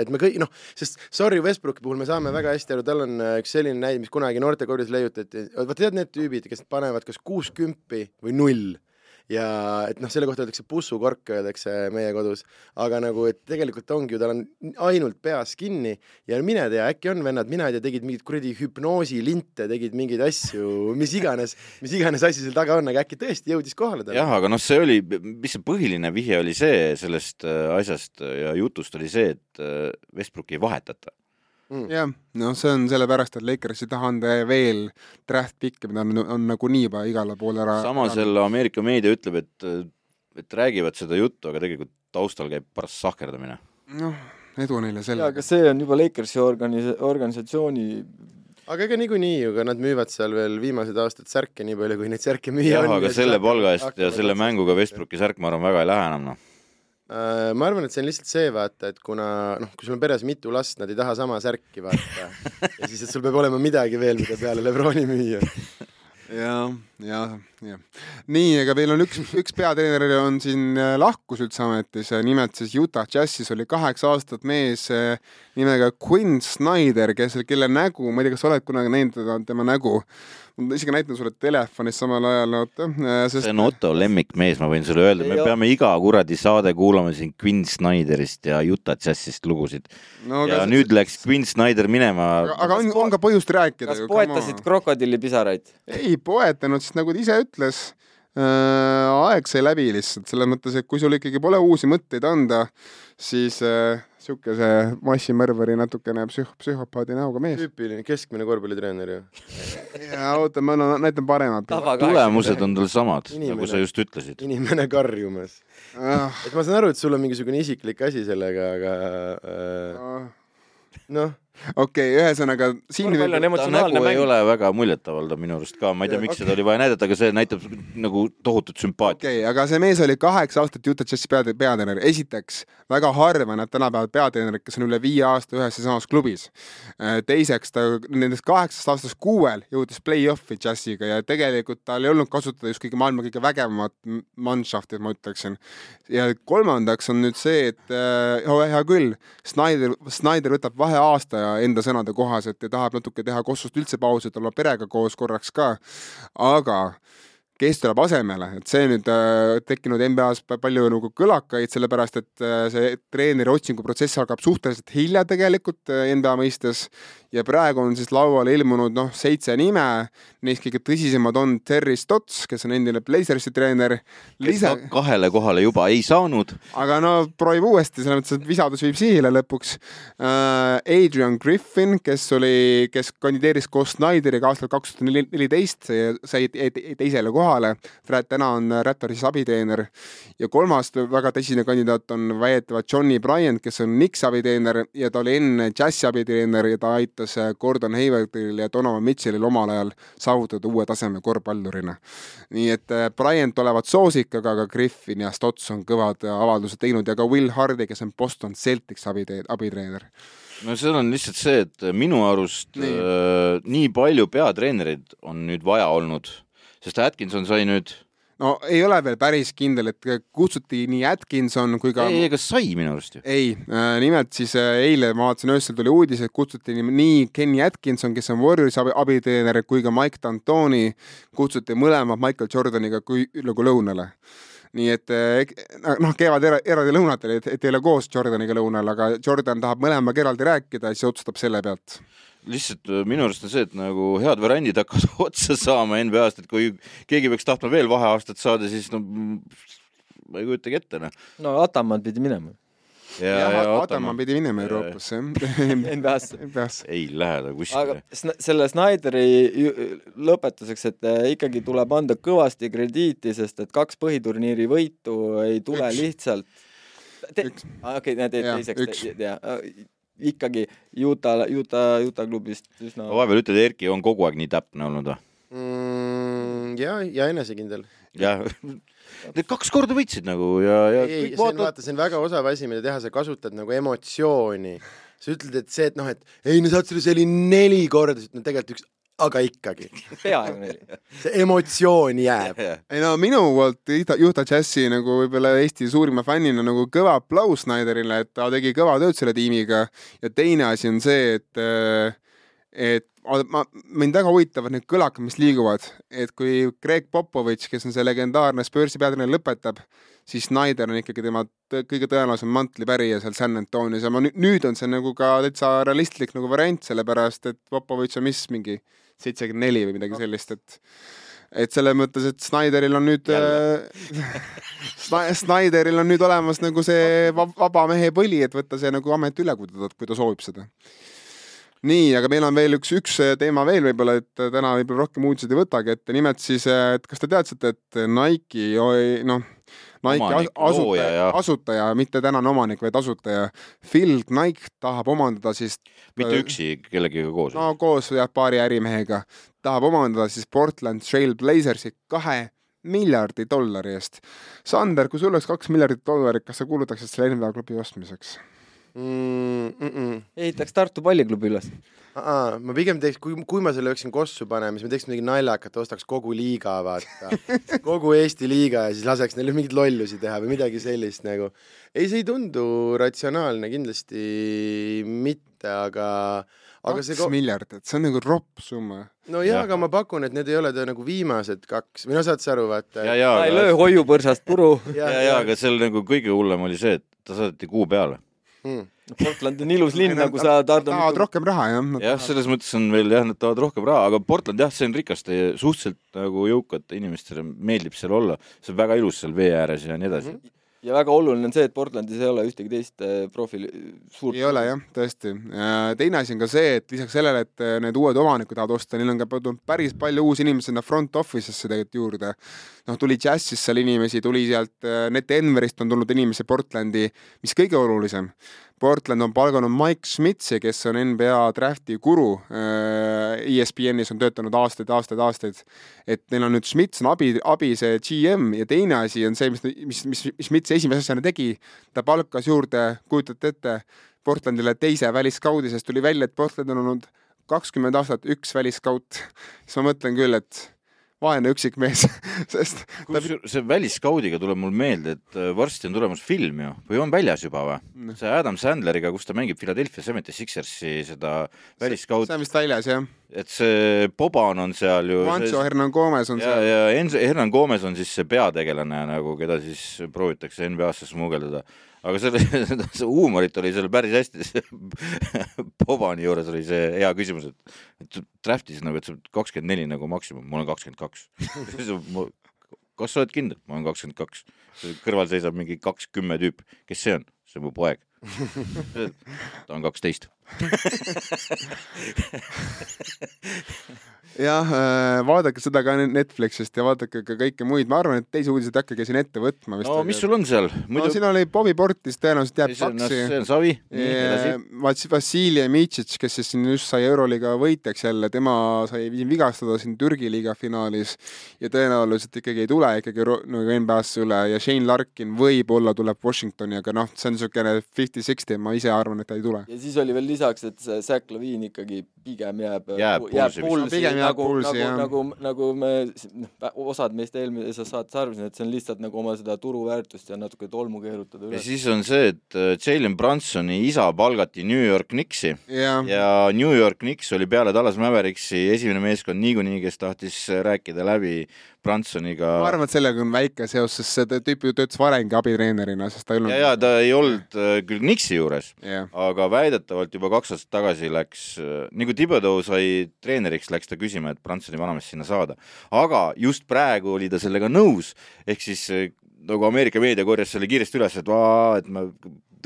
et me kõik noh, sest sorry, Westbrooki puhul me saame väga hästi aru, tal on üks selline näide, mis kunagi noortekoolides leiutati, vaata tead need tüübid, kes panevad kas kuus kümpi või null ja et noh, selle kohta öeldakse pussukork, öeldakse meie kodus, aga nagu, et tegelikult ongi ju, tal on ainult peas kinni. Ja mine tea, äkki on vennad, mina ei tea, tegid mingeid kuradi hüpnoosilinte, tegid mingeid asju, mis iganes, mis iganes asi seal taga on, aga äkki tõesti jõudis kohale talle. jah, aga noh, see oli, mis see põhiline vihje oli see sellest äh, asjast ja jutust oli see, et äh, Westbrooki ei vahetata mm.. jah, noh, see on sellepärast, et Lakers ei taha anda veel draft pick'e, mida on, on nagunii juba igale poole ära. samas jälle Ameerika meedia ütleb, et, et räägivad seda juttu, aga tegelikult taustal käib paras sahkerdamine. noh, edu neile sellega. aga see on juba Lakersi organis-, organisatsiooni aga ega niikuinii ju, ka nad müüvad seal veel viimased aastad särke nii palju, kui neid särke müüa on. jah, aga selle palga eest ja selle mänguga Westbrooki särk, ma arvan, väga ei lähe enam, noh ma arvan, et see on lihtsalt see, vaata, et kuna noh, kui sul on peres mitu last, nad ei taha sama särki, vaata. ja siis, et sul peab olema midagi veel, mida peale Lebroni müüa. jah, jah, jah. nii, aga meil on üks, üks peatreener on siin äh, lahkus üldse ametis, nimelt siis Utah Jazzis oli kaheksa aastat mees äh, nimega Quinn Snyder, kes, kelle nägu, ma ei tea, kas sa oled kunagi näinud tema nägu ma isegi näitan sulle telefonis samal ajal, oota sest.... see on Otto lemmikmees, ma võin sulle öelda, me peame iga kuradi saade kuulama siin Quinn Snyderist ja Utah Jazzist lugusid no,. ja kas... nüüd läks Quinn Snyder minema. aga, on, on ka põhjust rääkida. kas poetasid krokodillipisaraid? ei poetanud, sest nagu ta ise ütles äh,, aeg sai läbi lihtsalt, selles mõttes, et kui sul ikkagi pole uusi mõtteid anda, siis äh, niisuguse massimõrvari natukene psüh-, psühhopaadi näoga mees. tüüpiline keskmine korvpallitreener ju. ja oota, ma no, näitan paremat. tulemused on tal samad, nagu sa just ütlesid. inimene karjumas ah.. et ma saan aru, et sul on mingisugune isiklik asi sellega, aga äh, ah. noh okei okay,, ühesõnaga siin ta nägu ei ole väga muljetavaldav minu arust ka, ma ei tea, miks seda oli vaja näidata, aga see näitab nagu tohutut sümpaatiat. okei okay,, aga see mees oli kaheksa aastat Utah Jazzi pead-, peatreener. esiteks, väga harva näeb tänapäeval peatreenerit, kes on üle viie aasta ühes ja samas klubis. Äh, teiseks, ta nendest kaheksast aastast kuuel jõudis play-off'i Jazziga ja tegelikult tal ei olnud kasutada just kõige maailma kõige vägevamat manšafti, ma ütleksin. ja kolmandaks on nüüd see, et äh, hea küll, Snyder, Snyder võtab vaheaasta ja enda sõnade kohaselt ja tahab natuke teha Kossust üldse pausi, et olla perega koos korraks ka. aga kes tuleb asemele, et see nüüd äh, tekkinud NBA-s palju nagu kõlakaid, sellepärast et äh, see treeneri otsinguprotsess algab suhteliselt hilja tegelikult äh, NBA mõistes ja praegu on siis lauale ilmunud noh, seitse nime, neist kõige tõsisemad on Terry Stotts, kes on endine Blazersi treener. Lisa... kahele kohale juba ei saanud. aga no proovib uuesti, selles mõttes, et visadus viib sihile lõpuks uh,. Adrian Griffin, kes oli, kes kandideeris koos Snyderiga aastal kaks tuhat neliteist, sai teisele kohale. Täna on Raptorsis abiteener. Ja kolmas väga tõsine kandidaat on väidetavalt Johnny Bryant, kes on Knicks abiteener ja ta oli enne Jazzi abiteener ja ta aitas Gordon Haywardil ja Donovan Mitchellil omal ajal saavutada uue taseme korvpallurina. nii et äh, Bryant olevat soosik, aga ka Griffin ja Stotts on kõvad avaldused teinud ja ka Will Hardy, kes on Boston Celtics abitee-, abitreener no seal on lihtsalt see, et minu arust nii, äh, nii palju peatreenereid on nüüd vaja olnud, sest Atkinson sai nüüd no ei ole veel päris kindel, et kutsuti nii Atkinson kui ka. ei, ega sai minu arust ju. ei äh,, nimelt siis äh, eile ma vaatasin öösel tuli uudis, et kutsuti nii, Kenny Atkinson, kes on Warriorsi abi, abiteener, kui ka Mike D'Antoni kutsuti mõlemad Michael Jordaniga kui nagu lõunale nii et äh, noh, käivad era, eraldi lõunatel, et, et ei ole koos Jordaniga lõunal, aga Jordan tahab mõlemaga eraldi rääkida ja siis otsustab selle pealt lihtsalt äh, minu arust on see, et nagu head variandid hakkavad otsa saama NBA-st, et kui keegi peaks tahtma veel vaheaastat saada, siis no ma ei kujutagi ette, noh. no Ataman pidi minema. ja, ja, ja Ataman pidi minema Euroopasse NBA-sse NBA-sse. ei lähe ta kuskile. aga selle Snyderi lõpetuseks, et äh, ikkagi tuleb anda kõvasti krediiti, sest et kaks põhiturniiri võitu ei tule üks. lihtsalt okei, näed, teiseks, ja ikkagi Utah, Utah, Utah klubist üsna. vahepeal ütled, Erki on kogu aeg nii täpne olnud või mm,? ja, ja enesekindel. jah Need kaks korda võitsid nagu ja, ja. ei, see on vaata, see on väga osav asi, mida teha, sa kasutad nagu emotsiooni. sa ütled, et see, et noh, et ei no saad selle, see oli neli korda, no tegelikult üks aga ikkagi. peaaegu neli. see emotsioon jääb. ei no minu poolt Utah Jazzi nagu võib-olla Eesti suurima fännina nagu kõva aplaus Snyderile, et ta tegi kõva tööd selle tiimiga ja teine asi on see, et et ma, mind väga huvitavad need kõlakad, mis liiguvad, et kui Greg Popovitš, kes on see legendaarne Spursi peatreener, lõpetab, siis Snyder on ikkagi tema kõige tõenäolisem mantlipärija seal San Antonios ja ma nüüd on see nagu ka täitsa realistlik nagu variant, sellepärast et Popovitš on mis mingi seitsekümmend neli või midagi sellist, et et selles mõttes, et Snyderil on nüüd äh, Snyderil on nüüd olemas nagu see vaba mehe põli, et võtta see nagu amet üle, kui ta, kui ta soovib seda. nii, aga meil on veel üks, üks teema veel võib-olla, et täna võib-olla rohkem uudiseid ei võtagi ette, nimelt siis, et kas te teadsite, et Nike, noh Nike asutaja, asutaja, mitte tänane omanik, vaid asutaja. Phil Knight tahab omandada siis. mitte üksi, kellegagi koos? no koos jah, paari ärimehega. tahab omandada siis Portland Trail Blazersi kahe miljardi dollari eest. Sander, kui sul oleks kaks miljardit dollarit, kas sa kuulutaksid selle NBA klubi ostmiseks mm,? Mm -mm. ehitaks Tartu palliklubi üles Aa, ma pigem teeks, kui, kui ma selle lööksin kossu panema, siis ma teeks midagi naljakat, ostaks kogu liiga, vaata. kogu Eesti liiga ja siis laseks neile mingeid lollusi teha või midagi sellist nagu. ei, see ei tundu ratsionaalne, kindlasti mitte, aga aga kaks see miljardit, see on nagu ropp summa. no jaa ja., aga ma pakun, et need ei ole ta nagu viimased kaks või no saad sa aru, vaata. ta ei löö hoiupõrsast puru. ja, ja, ja, aga seal nagu kõige hullem oli see, et ta saadeti kuu peale mm.. Portland on ilus linn, nagu sa tahad. tahavad rohkem raha, jah. jah, selles mõttes on veel jah, nad tahavad rohkem raha, aga Portland jah, see on rikaste, suhteliselt nagu jõukate inimestele meeldib seal olla, see on väga ilus seal vee ääres ja nii edasi mm. -hmm ja väga oluline on see, et Portlandis ei ole ühtegi teist äh, profiili suurt. ei ole jah, tõesti. teine asi on ka see, et lisaks sellele, et äh, need uued omanikud tahavad osta, neil on ka päris palju uusi inimesi sinna front office'isse tegelikult juurde. Noh, tuli Jazzist seal inimesi, tuli sealt, äh, Net Enverist on tulnud inimesi Portlandi, mis kõige olulisem Portland on palganud Mike Schmidtsi, kes on NBA drafti guru äh,. ESPN-is on töötanud aastaid, aastaid, aastaid. et neil on nüüd Schmidts on abi, abi see GM ja teine asi on see, mis, mis, mis Schmidts esimese asjana tegi. ta palkas juurde, kujutate ette, Portlandile teise väliskaudi, sest tuli välja, et Portland on olnud kakskümmend aastat üks väliskaut. siis ma mõtlen küll, et vaene üksikmees sest ta kusjuures see väliskaudiga tuleb mul meelde, et äh, varsti on tulemas film ju või on väljas juba või? See Adam Sandleriga, kus ta mängib Philadelphia Seventy Sixersi seda väliskaud see, on vist väljas jah. et see Boban on seal ju. Juancho Hernan Gomez on ja, seal. ja Enzo, Hernan Gomez on siis see peategelane nagu, keda siis proovitakse NBA-sse smugeldada. Aga selle, see huumorit oli seal päris hästi, Bobani juures oli see hea küsimus, et, et draft'is nagu, et kakskümmend neli nagu maksimum, ma olen kakskümmend kaks. kas sa oled kindel? ma olen kakskümmend kaks. kõrval seisab mingi kaks kümme tüüp, kes see on? see on mu poeg. ta on kaksteist. jah, vaadake seda ka Netflixist ja vaadake ka kõike muid, ma arvan, et teisi uudiseid ei hakkagi siin ette võtma no mis sul on seal? no siin oli Bobby Portis tõenäoliselt jääb paksi see on savi. Vassiljev Mitšitš, kes siis siin just sai Euroliiga võitjaks jälle, tema sai vi- vigastada siin Türgi liiga finaalis ja tõenäoliselt ikkagi ei tule ikkagi nagu NBA-sse üle ja Shane Larkin võib-olla tuleb Washingtoni, aga noh, see on niisugune fifty-sixty, ma ise arvan, et ta ei tule. ja siis oli veel lisaks, et see Zack Levine ikkagi pigem jääb Jääb jääb vist. pulsi Pigem jääb nagu, Bullsi, nagu jah., nagu, nagu me, noh, osad meist eelmises saates arvasid, et see on lihtsalt nagu oma seda turuväärtust ja natuke tolmu keerutada ja üles. siis on see, et äh, Jalen Brunsoni isa palgati New York Knicksi jah, ja New York Knicks oli peale Dallas Mavericksi esimene meeskond niikuinii, kes tahtis rääkida läbi Brunsoniga. ma arvan, et sellega on väike seos, sest see tüüp ju töötas varemgi abitreenerina, sest ta ei olnud ja, ja ta ei olnud äh, küll Knicksi juures, jah, aga väidetavalt juba kaks aastat tagasi läks, nii kui Thibodeau sai treeneriks, läks ta küsima, et Brunsoni vanameest sinna saada. aga just praegu oli ta sellega nõus, ehk siis äh, nagu Ameerika meedia korjas selle kiiresti üles, et vaa, et me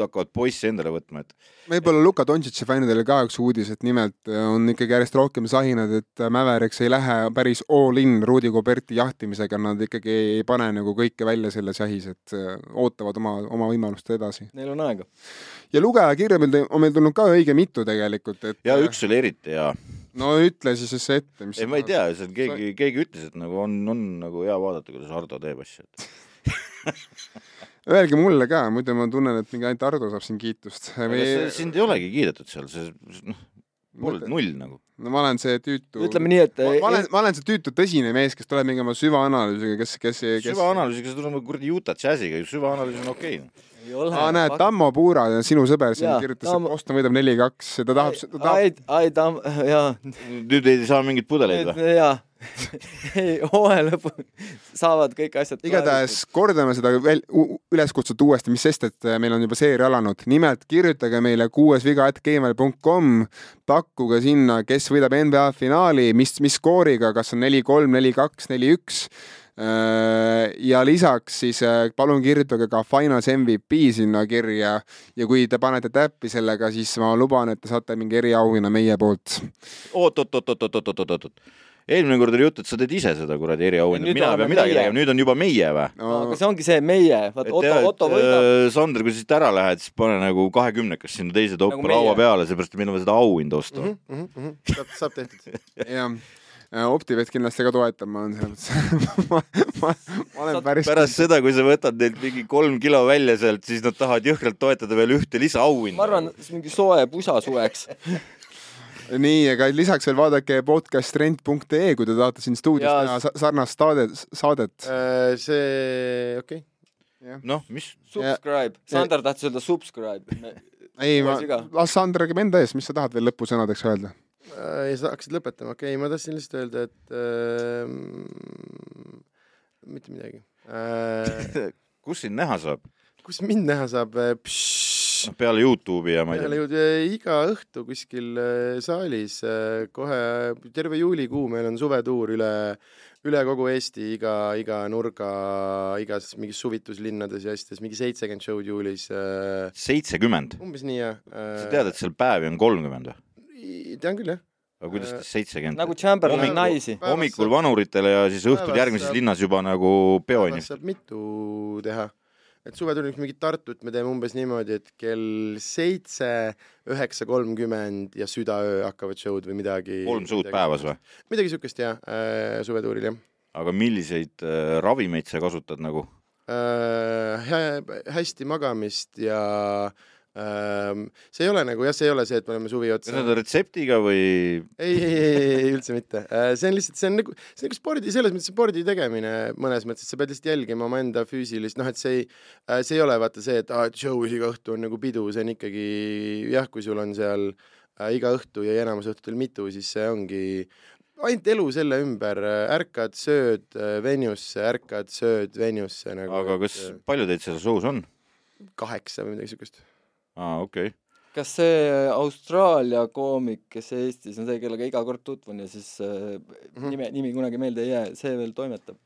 hakkavad poissi endale võtma, et võib-olla Luka Dontšitši fännidele ka üks uudis, et nimelt äh, on ikkagi järjest rohkem sahinad, et äh, Mavericks ei lähe päris all in Rudi Goberti jahtimisega, nad ikkagi ei pane nagu kõike välja selles jahis, et äh, ootavad oma, oma võimalust edasi. Neil on aega. ja lugejakirja meil, on meil tulnud ka õige mitu tegelikult, et ja üks oli eriti hea. no ütle siis see ette, mis ei, ma ei tea, seal keegi, keegi ütles, et nagu on, on nagu hea vaadata, kuidas Hardo teeb asju, et Öelge mulle ka, muidu ma tunnen, et mingi ainult Ardo saab siin kiitust. see, sind ei olegi kiidetud seal, see noh, pool null nagu. no ma olen see tüütu ütleme nii, et ma, ma olen, ma olen see tüütu tõsine mees, kes tuleb mingi oma süvaanalüüsiga, kes, kes, kes süvaanalüüsiga sa tuled kuradi Utah Jazziga, süvaanalüüs on okei okay.. aa, näed, Tammo Puura, sinu sõber siin Jaa, kirjutas, Tammo- et Boston võidab neli-kaks ja ta tahab, ta tahab, ai, ai, ta, jaa, nüüd ei saa mingeid pudeleid või? jaa. ei, hooaja lõpul saavad kõik asjad igatahes kordame seda veel üleskutset uuesti, mis sest, et äh, meil on juba seeria alanud. nimelt kirjutage meile kuuesviga.gmail.com, pakkuge sinna, kes võidab NBA finaali, mis, mis skooriga, kas on neli-kolm, neli-kaks, neli-üks. Ja lisaks siis äh, palun kirjutage ka Finals MVP sinna kirja ja kui te panete täppi sellega, siis ma luban, et te saate mingi eriauhinna meie poolt. oot, oot, oot, oot, oot, oot, oot, oot. eelmine kord oli jutt, et sa teed ise seda kuradi eriauhinda, mina ei pea midagi tegema, nüüd on juba meie või? no aga see ongi see meie, vaata Otto, Otto võidab. äh, Sander, kui sa siit ära lähed, siis pane nagu kahekümnekas sinna teise toppa Nagu laua peale, seepärast et meil on vaja seda auhinda osta mm. -hmm. mm. -hmm. saab, saab tehtud. jah, Optivet kindlasti ka toetab, ma olen selles mõttes, ma, ma, ma olen päris pärast seda, kui sa võtad neilt mingi kolm kilo välja sealt, siis nad tahavad jõhkralt toetada veel ühte lisaauhinda. ma arvan, mingi soe pusa suveks. nii, aga lisaks veel vaadake podcastrent.ee, kui te tahate siin stuudios teha sa- sarnast saadet, saadet. Äh, see, okei okay.. noh, mis, Subscribe, Sander tahtis öelda subscribe. ei, ma las Sander räägib enda eest, mis sa tahad veel lõpusõnadeks öelda? Ja sa hakkasid lõpetama, okei okay,, ma tahtsin lihtsalt öelda, et äh, mitte midagi äh. kus sind näha saab? kus mind näha saab? noh, peale Youtube'i ja ma ei peale tea. äh, iga õhtu kuskil äh, saalis äh, kohe terve juulikuu meil on suvetuur üle, üle kogu Eesti, iga, iga nurga, igas mingis suvituslinnades ja asjades, mingi seitsekümmend show'd juulis äh,. seitsekümmend, umbes nii jah sa tead, et seal päevi on kolmkümmend või? Tean küll jah. aga kuidas ta seitsekümmend nagu Chamberlain naisi. hommikul vanuritele ja siis õhtul järgmises linnas juba nagu peoini päevas. saab mitu teha. et suvetuuriks mingit Tartut me teeme umbes niimoodi, et kell seitse, üheksa kolmkümmend ja südaöö hakkavad show'd või midagi. kolm show'd päevas või? midagi siukest jah äh,, suvetuuril jah aga milliseid äh, ravimeid sa kasutad nagu? äh,. hästi magamist ja ähm, see ei ole nagu jah, see ei ole see, et me oleme suvi otsa need on retseptiga või ei, ei, ei, ei üldse mitte. see on lihtsalt, see on nagu, see on nagu spordi, selles mõttes spordi tegemine mõnes mõttes, et sa pead lihtsalt jälgima omaenda füüsilist, noh, et see ei, see ei ole vaata see, et aa, et show'is iga õhtu on nagu pidu, see on ikkagi jah, kui sul on seal äh, iga õhtu ja enamus õhtutel mitu, siis see ongi ainult elu selle ümber, ärkad, sööd äh, venjusse, ärkad, sööd venjusse nagu. aga kas, palju teid seal show's on? kaheksa või midagi siukest. aa, okei okay.. kas see Austraalia koomik, kes Eestis on see, kellega iga kord tutvun ja siis äh, Mhm. nime, nimi kunagi meelde ei jää, see veel toimetab?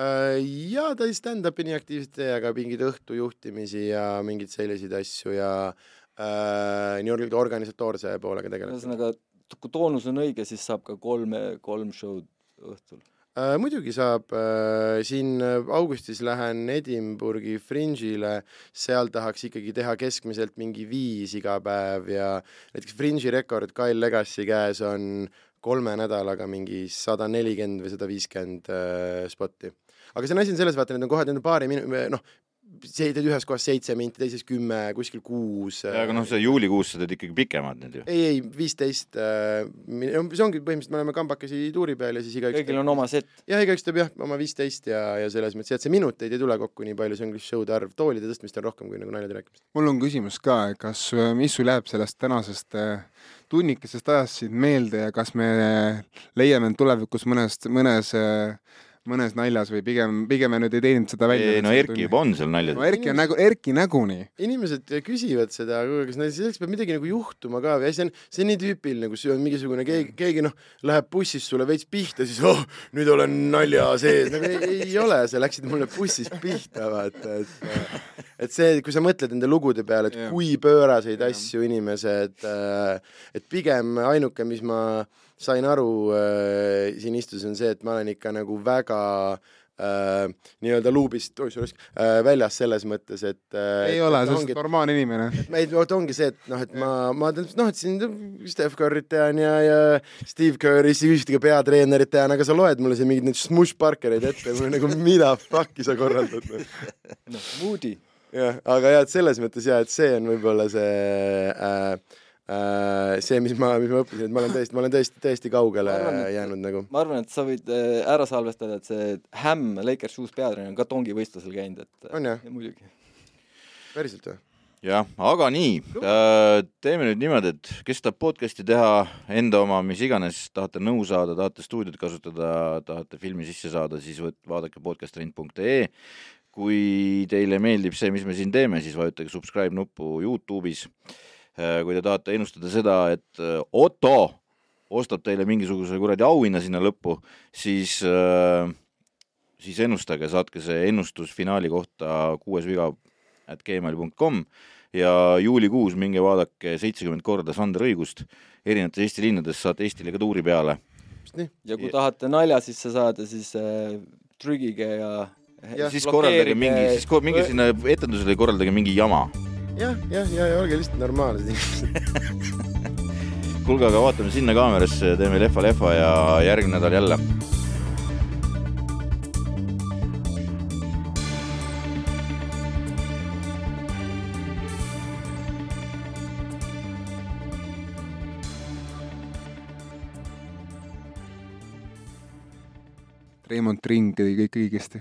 Äh, ja ta stand-up'i nii aktiivselt ei tee, aga mingeid õhtujuhtimisi ja mingeid selliseid asju ja äh, nii-öelda organisatoorse poolega tegeleb. ühesõnaga, kui toonus on õige, siis saab ka kolme, kolm show'd õhtul. Äh, muidugi saab äh,, siin äh, augustis lähen Edinburghi Fringe'ile, seal tahaks ikkagi teha keskmiselt mingi viis iga päev ja näiteks Fringe'i rekord Kyle Legacy käes on kolme nädalaga mingi sada nelikümmend või sada viiskümmend spotti. aga see on asi on selles, vaata, need on kohad, need on paari minu-, noh, see teed ühes kohas seitse minti, teises kümme, kuskil kuus. aga noh, see juulikuus sa teed ikkagi pikemad need ju. ei, ei viisteist, see ongi põhimõtteliselt, me oleme kambakesi tuuri peal ja siis igaüks kõigil on oma set. jah, igaüks teeb jah, oma viisteist ja, ja selles mõttes, et see minuteid ei tule kokku nii palju, see on lihtsalt show'de arv, toolide tõstmist on rohkem kui nagu naljade rääkimist. mul on küsimus ka, kas, mis sul jääb sellest tänasest äh, tunnikesest ajast siin meelde ja kas me leiame end tulevikus mõnest, mõnes, mõnes naljas või pigem, pigem me nüüd ei teeninud seda välja. ei no Erki juba on seal naljad no. Erki on nagu, Erki näguni. inimesed küsivad seda, aga kas neil selleks peab midagi nagu juhtuma ka või see on, see on nii tüüpiline, kus on mingisugune keegi, keegi noh, läheb bussis sulle veits pihta, siis oh, nüüd olen nalja sees, nagu ei, ei ole, sa läksid mulle bussis pihta, vaata, et et see, kui sa mõtled nende lugude peale, et Jah. kui pööraseid asju inimesed, et pigem ainuke, mis ma sain aru äh, siin istudes, on see, et ma olen ikka nagu väga äh, nii-öelda luubist oi, sorry, äh, väljas selles mõttes, et äh, ei ole, et sa ongi- oled normaalne inimene. ei, vot ongi see, et noh, et ma, ma noh, et siin Steph Curry't tean ja, ja Steve Curry, siis ühtegi peatreenerit tean, aga sa loed mulle siin mingeid neid Smush Parkereid ette, mul nagu mida fuck'i sa korraldad noh. noh, Moody. jah, aga jah, et selles mõttes jah, et see on võib-olla see äh, see, mis ma, mis ma õppisin, et ma olen tõesti, ma olen tõesti, tõesti kaugele Ma arvan, et- jäänud nagu. ma arvan, et sa võid äh, ära salvestada, et see Hämm, Lakersi uus peatreener on ka tongivõistlusel käinud, et On jah? muidugi. päriselt või? jah, aga nii, teeme nüüd niimoodi, et kes tahab podcast'i teha, enda oma, mis iganes, tahate nõu saada, tahate stuudiot kasutada, tahate filmi sisse saada, siis vaadake podcasttrend.ee. kui teile meeldib see, mis me siin teeme, siis vajutage subscribe nuppu Youtube'is. Kui te tahate ennustada seda, et äh, Otto ostab teile mingisuguse kuradi auhinna sinna lõppu, siis äh, siis ennustage, saatke see ennustus finaali kohta kuues viga at gmail.com ja juulikuus minge vaadake seitsekümmend korda Sander Õigust erinevates Eesti linnades, saate Eestile ka tuuri peale. ja kui tahate nalja sisse saada, siis äh, trügige ja, Jah, siis korraldage mingi, siis minge sinna etendusele ja korraldage mingi jama. jah, jah, ja, ja olge lihtsalt normaalsed inimesed. kuulge, aga vaatame sinna kaamerasse ja teeme lehva-lehva ja järgmine nädal jälle. Reimond Ring tegi kõik õigesti.